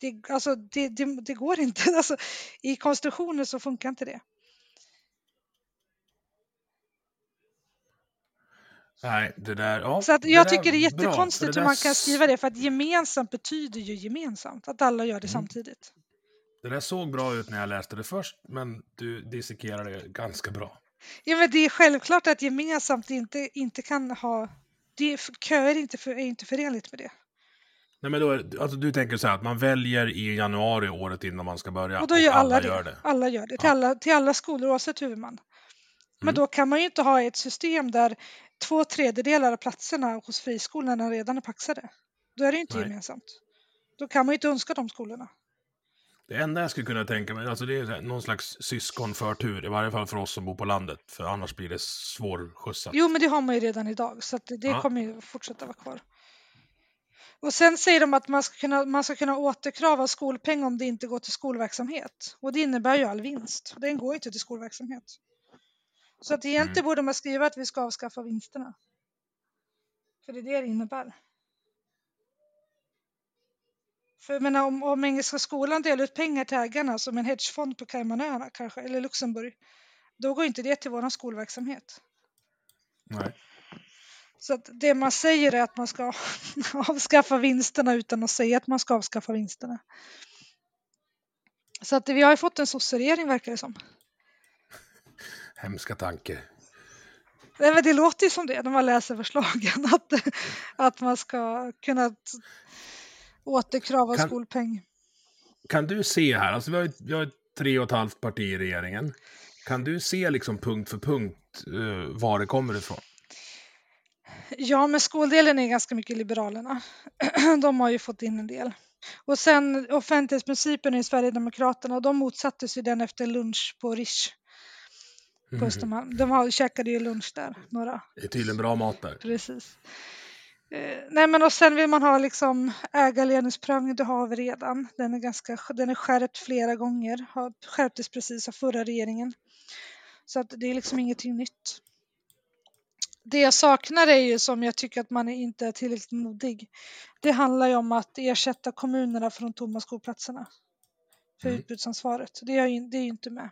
Det, alltså, det, det, det går inte. [laughs] Alltså, I konstruktioner så funkar inte det. Nej, det där... Ja, Så att det jag där- tycker det är jättekonstigt det hur man kan skriva det för att gemensamt betyder ju gemensamt, att alla gör det Mm. samtidigt. Det där såg bra ut när jag läste det först, men du dissekerade det ganska bra. Ja, men det är självklart att gemensamt inte, inte kan ha... Det, köer är inte, för, är inte förenligt med det. Nej, men då är, alltså, du tänker så här att man väljer i januari året innan man ska börja. Och då gör alla, det. gör det. Alla gör det, till, Ja. alla, till alla skolor oavsett huvudman. Men Mm. då kan man ju inte ha ett system där två tredjedelar av platserna hos friskolorna redan är paxade. Då är det ju inte Nej. gemensamt. Då kan man ju inte önska de skolorna. Det enda jag skulle kunna tänka mig, alltså det är någon slags syskonförtur, i varje fall för oss som bor på landet, för annars blir det svårskjutsat. Jo, men det har man ju redan idag så det Ja. kommer ju fortsätta vara kvar. Och sen säger de att man ska, kunna, man ska kunna återkrava skolpeng om det inte går till skolverksamhet. Och det innebär ju all vinst. Den går ju inte till skolverksamhet. Så att egentligen Mm. borde man skriva att vi ska avskaffa vinsterna. För det är det det innebär. För jag menar, om, om Engelska skolan delar ut pengar till ägarna som en hedgefond på Caymanöarna kanske, eller Luxemburg, då går inte det till vår skolverksamhet. Nej. Så att det man säger är att man ska [laughs] avskaffa vinsterna utan att säga att man ska avskaffa vinsterna. Så att vi har ju fått en sosseregering verkar det som. Hemska tanke. Nej, men Det låter ju som det när man läser förslagen, [laughs] att, att man ska kunna t- återkrava Kan- skolpeng. Kan du se här, alltså vi har, vi har tre och ett halvt parti i regeringen. Kan du se liksom punkt för punkt uh, var det kommer ifrån? Ja, men skoldelen är ganska mycket Liberalerna. [clears throat] De har ju fått in en del. Och sen offentlighetsprincipen i Sverigedemokraterna, de motsatte sig den efter lunch på Rish på Mhm. Östermalm. De har, käkade ju lunch där, några. Det är tydligen bra mat där. Precis. Eh, nej men och sen vill man ha liksom ägarledningsprövning, det har vi redan. Den är, ganska, den är skärpt flera gånger, har skärptes precis av förra regeringen. Så att det är liksom ingenting nytt. Det jag saknar är ju som jag tycker att man inte är tillräckligt modig. Det handlar ju om att ersätta kommunerna för de tomma skolplatserna. För Mm. utbudsansvaret. Det är ju inte med.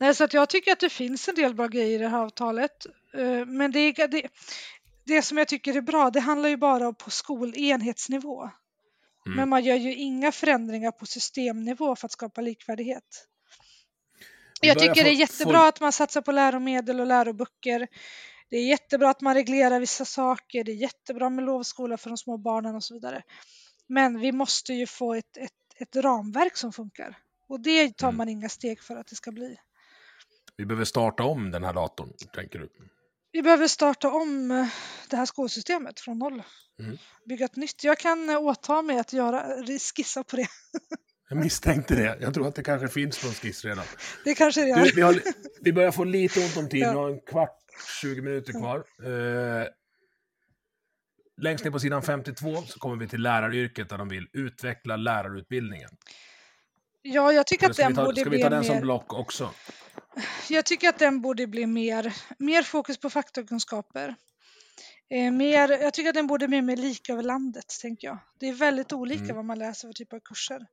Nej, så att jag tycker att det finns en del bra grejer i det här avtalet. Eh, Men det, det, det som jag tycker är bra, det handlar ju bara om på skolenhetsnivå. Mm. Men man gör ju inga förändringar på systemnivå för att skapa likvärdighet. Jag tycker det är jättebra att man satsar på läromedel och läroböcker. Det är jättebra att man reglerar vissa saker. Det är jättebra med lovskola för de små barnen och så vidare. Men vi måste ju få ett, ett, ett ramverk som funkar. Och det tar Mm. man inga steg för att det ska bli. Vi behöver starta om den här datorn, tänker du? Vi behöver starta om eh, det här skolsystemet från noll. Mm. Bygga ett nytt. Jag kan eh, åta mig att göra, skissa på det. [laughs] Jag misstänkte det. Jag tror att det kanske finns någon skiss redan. Det kanske det Du, är. vi, har, vi börjar få lite ont om tid. Ja. Vi har en kvart, 20 minuter kvar. Eh, längst ner på sidan 52 så kommer vi till läraryrket där de vill utveckla lärarutbildningen. Ja, jag tycker att den ta, borde ska vi bli ta den som mer... block också? Jag tycker att den borde bli mer, mer fokus på faktakunskaper. Eh, mer, jag tycker att den borde bli mer lika över landet, tänker jag. Det är väldigt olika Mm. vad man läser för typ av kurser.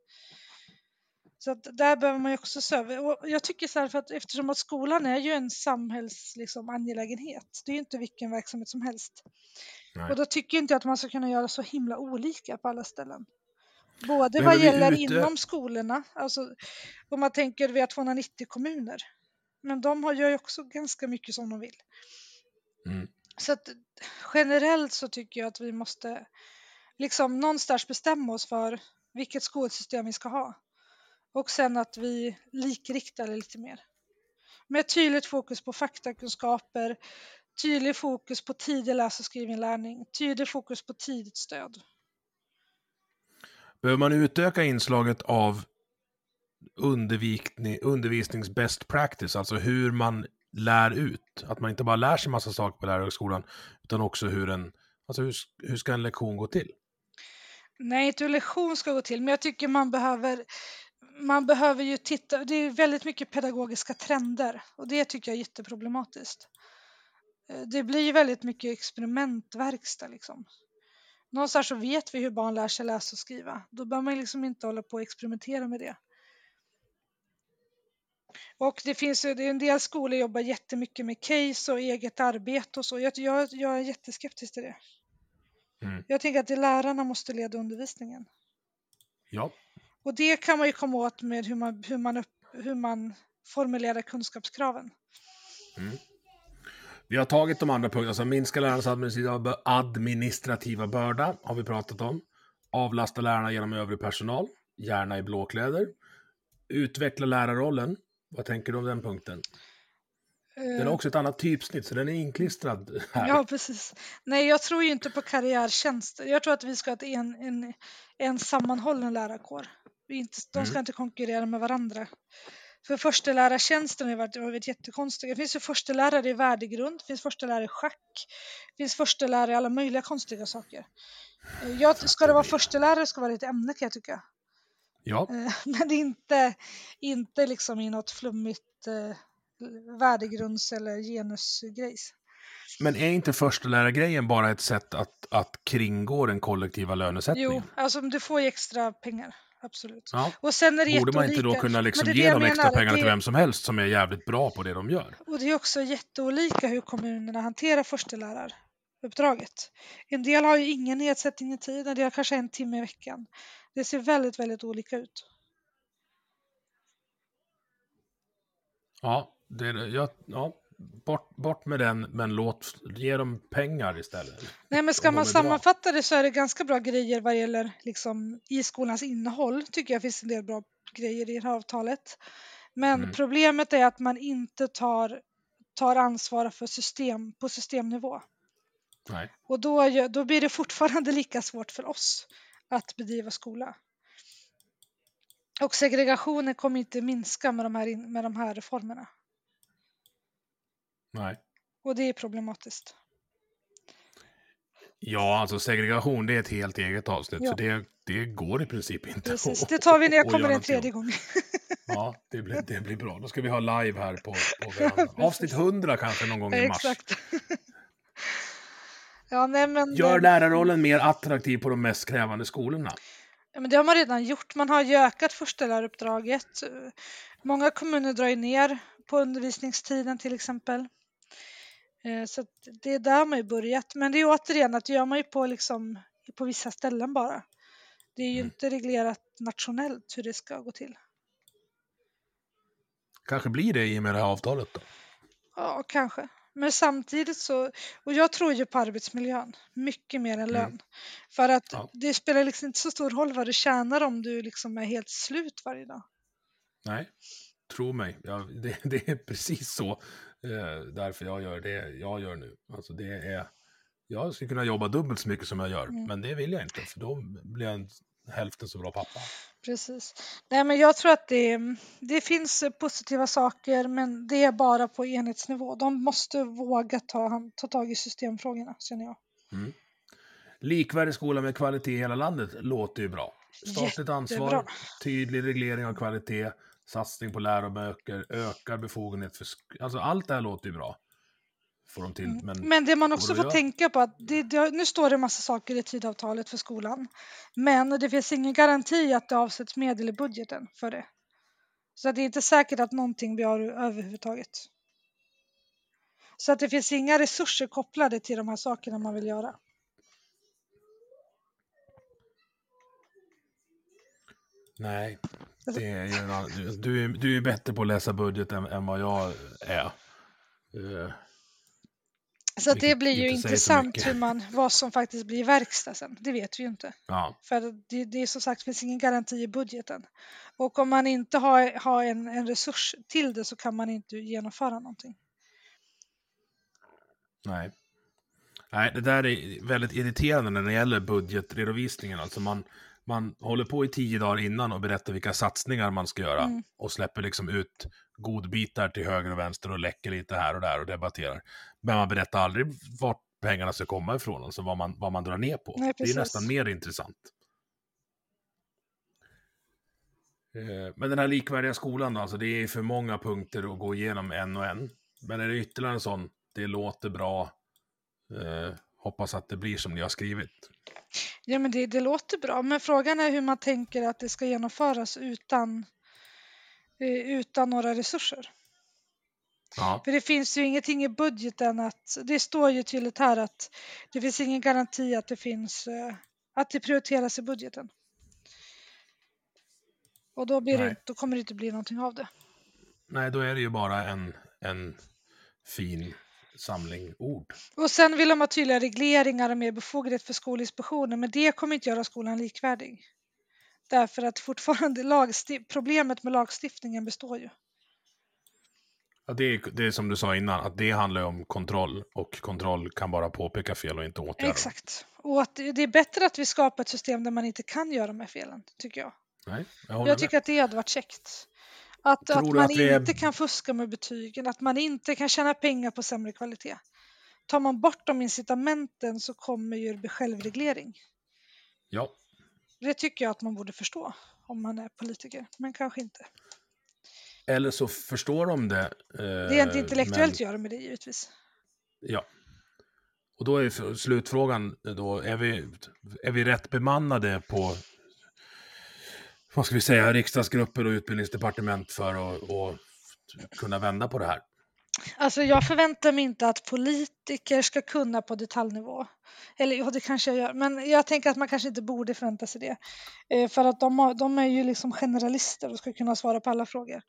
Så att där behöver man ju också se över. Och jag tycker så här, för att eftersom att skolan är ju en samhälls liksom, angelägenhet. Det är ju inte vilken verksamhet som helst. Nej. Och då tycker inte jag att man ska kunna göra så himla olika på alla ställen. Både vad gäller utö- inom skolorna, alltså om man tänker vi har 290 kommuner. Men de har, gör ju också ganska mycket som de vill. Mm. Så att generellt så tycker jag att vi måste liksom någonstans bestämma oss för vilket skolsystem vi ska ha. Och sen att vi likriktar det lite mer. Med tydligt fokus på faktakunskaper, tydlig fokus på tidig läs och skrivinlärning, tydlig fokus på tidigt stöd. Behöver man utöka inslaget av undervisning, practice, alltså hur man lär ut? Att man inte bara lär sig massa saker på lärarhögskolan, utan också hur en, alltså hur, hur ska en lektion gå till? Nej, inte hur lektion ska gå till, men jag tycker man behöver man behöver ju titta, det är väldigt mycket pedagogiska trender och det tycker jag är jätteproblematiskt. Eh, det blir ju väldigt mycket experimentverkstad liksom. Någonstans så vet vi hur barn lär sig läsa och skriva. Då bör man liksom inte hålla på och experimentera med det. Och det finns en del skolor jobbar jättemycket med case och eget arbete och så. Jag, jag, jag är jätteskeptisk till det. Mm. Jag tänker att det är lärarna måste leda undervisningen. Ja, Och det kan man ju komma åt med hur man, hur man, upp, hur man formulerar kunskapskraven. vi har tagit de andra punkterna, alltså minska lärarnas administrativa börda, har vi pratat om. Avlasta lärarna genom övrig personal, gärna i blåkläder. Utveckla lärarrollen, vad tänker du om den punkten? Den har också ett annat typsnitt, så den är inklistrad här. Ja, precis. Nej, jag tror ju inte på karriärtjänster. Jag tror att vi ska ha en, en, en sammanhållen lärarkår. Vi inte, de ska inte konkurrera med varandra. För förstelärartjänsten har varit, har varit jättekonstiga. Det finns ju förstelärare i värdegrund, det finns förstelärare i schack, det finns förstelärare i alla möjliga konstiga saker. Eh, Jag, ska det vara förstelärare ska det vara ett ämne kan jag tycka. Ja, Eh, [laughs] Men inte, inte liksom i något flummigt eh, värdegrunds eller genusgrejs. men är inte förstelärargrejen bara ett sätt att, att kringgå den kollektiva lönesättningen? Jo, alltså du får ju extra pengar. Absolut. Ja. Och sen är det Borde man inte då kunna liksom ge de extra menar, pengarna till vem som helst som är jävligt bra på det de gör? Och det är också jätteolika hur kommunerna hanterar försteläraruppdraget. En del har ju ingen nedsättning i tid, en del kanske en timme i veckan. Det ser väldigt, väldigt olika ut. Ja, det, ja, ja bort, bort med den, men låt, ge dem pengar istället. Nej, men ska man är bra. sammanfatta det så är det ganska bra grejer vad gäller liksom, i skolans innehåll. Tycker jag finns en del bra grejer i det här avtalet. Men Mm. problemet är att man inte tar, tar ansvar för system på systemnivå. Nej. Och då, då blir det fortfarande [laughs] lika svårt för oss att bedriva skola. Och segregationen kommer inte minska med de här, in- med de här reformerna. Nej. Och det är problematiskt. Ja, alltså segregation, det är ett helt eget avsnitt. Ja. För det, det går i princip inte Precis. att- Det tar vi när jag kommer en tredje gång. [laughs] Ja, det blir, det blir bra. Då ska vi ha live här på, på. [laughs] Avsnitt 100 kanske någon gång i mars. Exakt. Ja, nej, men, Gör lärarrollen mer attraktiv på de mest krävande skolorna. Ja, men det har man redan gjort. Man har ju ökat försteläraruppdraget. Många kommuner drar ju ner på undervisningstiden till exempel. Eh, Så det är där man har börjat. Men det är återigen att det gör man ju på, liksom, på vissa ställen bara. Det är ju inte reglerat nationellt hur det ska gå till. Kanske blir det i och med det här avtalet då. Ja, kanske. Men samtidigt så, och jag tror ju på arbetsmiljön mycket mer än lön. För att Ja. det spelar liksom inte så stor roll vad du tjänar om du liksom är helt slut varje dag. Nej, tro mig. Ja, det, [laughs] det är precis så. Eh, därför jag gör det jag gör nu. Alltså det är... Jag skulle kunna jobba dubbelt så mycket som jag gör, Mm. men det vill jag inte. För då blir jag en hälften så bra pappa. Precis. Nej, men jag tror att det, det finns positiva saker, men det är bara på enhetsnivå. De måste våga ta, ta tag i systemfrågorna, känner jag. Mm. Likvärdig skola med kvalitet i hela landet låter ju bra. Statligt Jättebra. ansvar, tydlig reglering av kvalitet, satsning på läroböcker, ökar befogenhet för... Alltså allt det här låter ju bra. Får de till, men... Men det man också får tänka på att det, det, nu står det massa saker i tidavtalet för skolan. Men det finns ingen garanti att det avsätts medel i budgeten för det. Så att det är inte säkert att någonting blir av överhuvudtaget. Så att det finns inga resurser kopplade till de här sakerna man vill göra. Nej, det är ju du- Du är, du är bättre på att läsa budget än, än vad jag är. Så det blir ju intressant hur man, vad som faktiskt blir verkstad sen. Det vet vi ju inte. ja, För det, det är som sagt finns ingen garanti i budgeten. Och om man inte har, har en, en resurs till det så kan man inte genomföra någonting. nej. Nej, det där är väldigt irriterande när det gäller budgetredovisningen. Alltså man, man håller på i tio dagar innan och berättar vilka satsningar man ska göra. Mm. Och släpper liksom ut godbitar till höger och vänster och läcker lite här och där och debatterar. Men man berättar aldrig vart pengarna ska komma ifrån, alltså vad man, vad man drar ner på. Nej, det är nästan mer intressant. Eh, Men den här likvärdiga skolan då, alltså det är för många punkter att gå igenom en och en. Men är det ytterligare en sån, det låter bra, eh, hoppas att det blir som ni har skrivit. Ja, men det, det låter bra, men frågan är hur man tänker att det ska genomföras utan, utan några resurser. Ja, För det finns ju ingenting i budgeten att, det står ju tydligt här att det finns ingen garanti att det finns, eh, att det prioriteras i budgeten. Och då, blir det, Nej. då kommer det inte bli någonting av det. nej då är det ju bara en, en fin samling ord. Och sen vill de ha tydliga regleringar och mer befogenhet för Skolinspektionen, men det kommer inte göra skolan likvärdig. Därför att fortfarande lagsti- problemet med lagstiftningen består ju. Ja, det, är, det är som du sa innan, att det handlar om kontroll och kontroll kan bara påpeka fel och inte åtgärda. Exakt. Och att det det är bättre att vi skapar ett system där man inte kan göra de här felen, tycker jag. Nej, jag Jag med. tycker att det hade varit käckt. Att, att man att är- inte kan fuska med betygen, att man inte kan tjäna pengar på sämre kvalitet. Tar man bort de incitamenten så kommer ju det bli självreglering. Ja, Det tycker jag att man borde förstå om man är politiker, men kanske inte. eller så förstår de det. Eh, Det är inte intellektuellt att men, göra med det givetvis. Ja. Och då är slutfrågan då, är vi, är vi rätt bemannade på vad ska vi säga, riksdagsgrupper och utbildningsdepartement för att kunna vända på det här? Alltså jag förväntar mig inte att politiker ska kunna på detaljnivå. Eller ja, det kanske jag gör, men jag tänker att man kanske inte borde förvänta sig det. Eh, för att de, har, de är ju liksom generalister och ska kunna svara på alla frågor.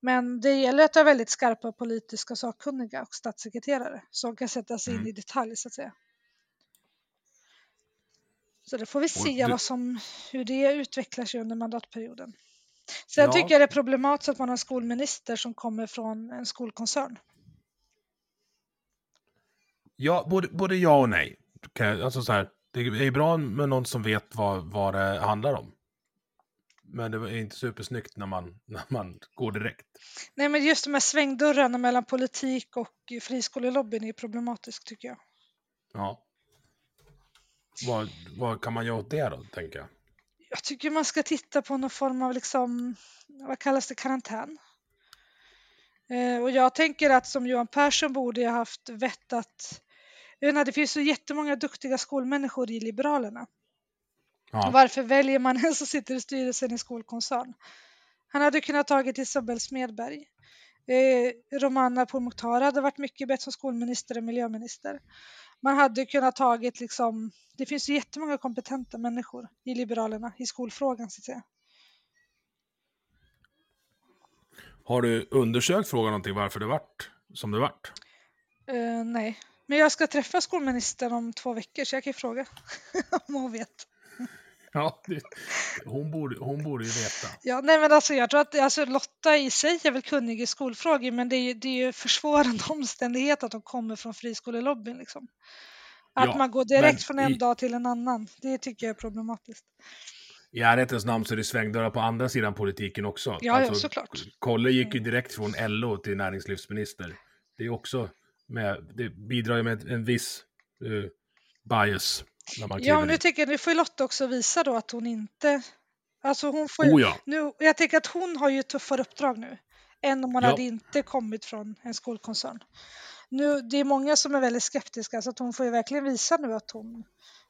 Men det gäller att ha väldigt skarpa politiska sakkunniga och statssekreterare som kan sätta sig in Mm. i detalj så att säga. Så det får vi se du- vad som, hur det utvecklar sig under mandatperioden. Sen Ja. tycker jag det är problematiskt att man har en skolminister som kommer från en skolkoncern. Ja, både, både ja och nej. Alltså så här, det är bra med någon som vet vad, vad det handlar om. Men det är inte supersnyggt när man, [laughs] när man går direkt. Nej, men just de här svängdörrarna mellan politik och friskolelobbyn är problematiskt tycker jag. Ja. Vad, vad kan man göra åt det då, tänker jag? Jag tycker man ska titta på någon form av liksom, vad kallas det, karantän. Eh, och jag tänker att som Johan Persson borde jag haft vett att, jag inte, det finns så jättemånga duktiga skolmänniskor i Liberalerna. Ja. Varför väljer man en som sitter i styrelsen i skolkoncern? Han hade kunnat tagit Isabel Smedberg. Eh, Romana Pourmokhtari hade varit mycket bättre som skolminister än miljöminister. Man hade kunnat tagit liksom, det finns ju jättemånga kompetenta människor i Liberalerna i skolfrågan så att säga. Har du undersökt frågan någonting varför det vart som det vart? Eh, nej, men jag ska träffa skolministern om två veckor så jag kan ju fråga [laughs] om hon vet. [laughs] Ja, det, hon, borde, hon borde ju veta. Ja, nej men alltså jag tror att alltså, Lotta i sig är väl kunnig i skolfrågor men det är ju, det är ju försvårande [laughs] omständighet att de kommer från friskolelobbyn liksom. Att Ja, man går direkt från en i- dag till en annan, det tycker jag är problematiskt. i ärlighetens namn så är det svängdörrar på andra sidan politiken också. Alltså, Ja, ja, såklart. Kolle gick ju direkt från LO till näringslivsminister. Det är också med, det bidrar ju med en viss uh, bias. Ja, men nu in. tycker jag, nu får Lotta också visa då att hon inte... Alltså hon får ju, Oh ja. nu, jag tänker att hon har ju tuffare uppdrag nu än om hon Ja. hade inte kommit från en skolkoncern. Nu, det är många som är väldigt skeptiska så att hon får ju verkligen visa nu att hon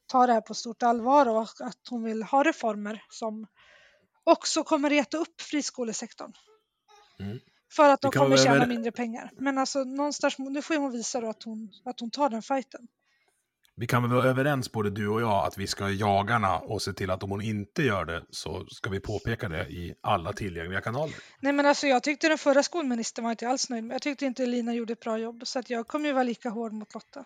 tar det här på stort allvar och att hon vill ha reformer som också kommer reta upp friskolesektorn. Mm. För att de kommer tjäna mindre pengar. Men alltså någonstans, nu får hon visa då att hon, att hon tar den fighten. Vi kan väl vara överens, både du och jag, att vi ska jagarna och se till att om hon inte gör det så ska vi påpeka det i alla tillgängliga kanaler. Nej men alltså jag tyckte den förra skolministern var inte alls nöjd med. Jag tyckte inte Lina gjorde ett bra jobb så att jag kommer ju vara lika hård mot Lotta.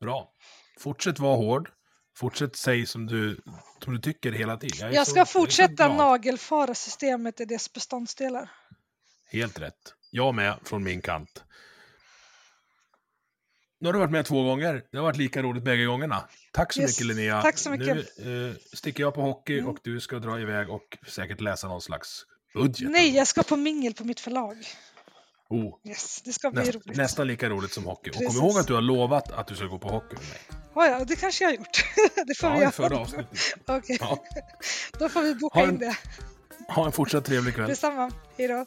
Bra. Fortsätt vara hård. Fortsätt säga som du, som du tycker hela tiden. Jag så- ska så fortsätta glad. nagelfara systemet i dess beståndsdelar. Helt rätt. Jag med från min kant. Nu har du varit med två gånger. Det har varit lika roligt bägge gångerna. Tack så Yes, mycket Linnea. tack så mycket. Nu eh, sticker jag på hockey Mm. och du ska dra iväg och säkert läsa någon slags budget. Nej, jag ska på mingel på mitt förlag. Oh, Yes, det ska bli näst, roligt. nästan lika roligt som hockey. Och kom Precis. ihåg att du har lovat att du ska gå på hockey med mig. Ja, ja, det kanske jag har gjort. [laughs] det får vi Ja, i göra. förra avsnittet. Okej, Ja. [laughs] då får vi boka en- in det. Ha en fortsatt trevlig kväll. Detsamma. Hej då.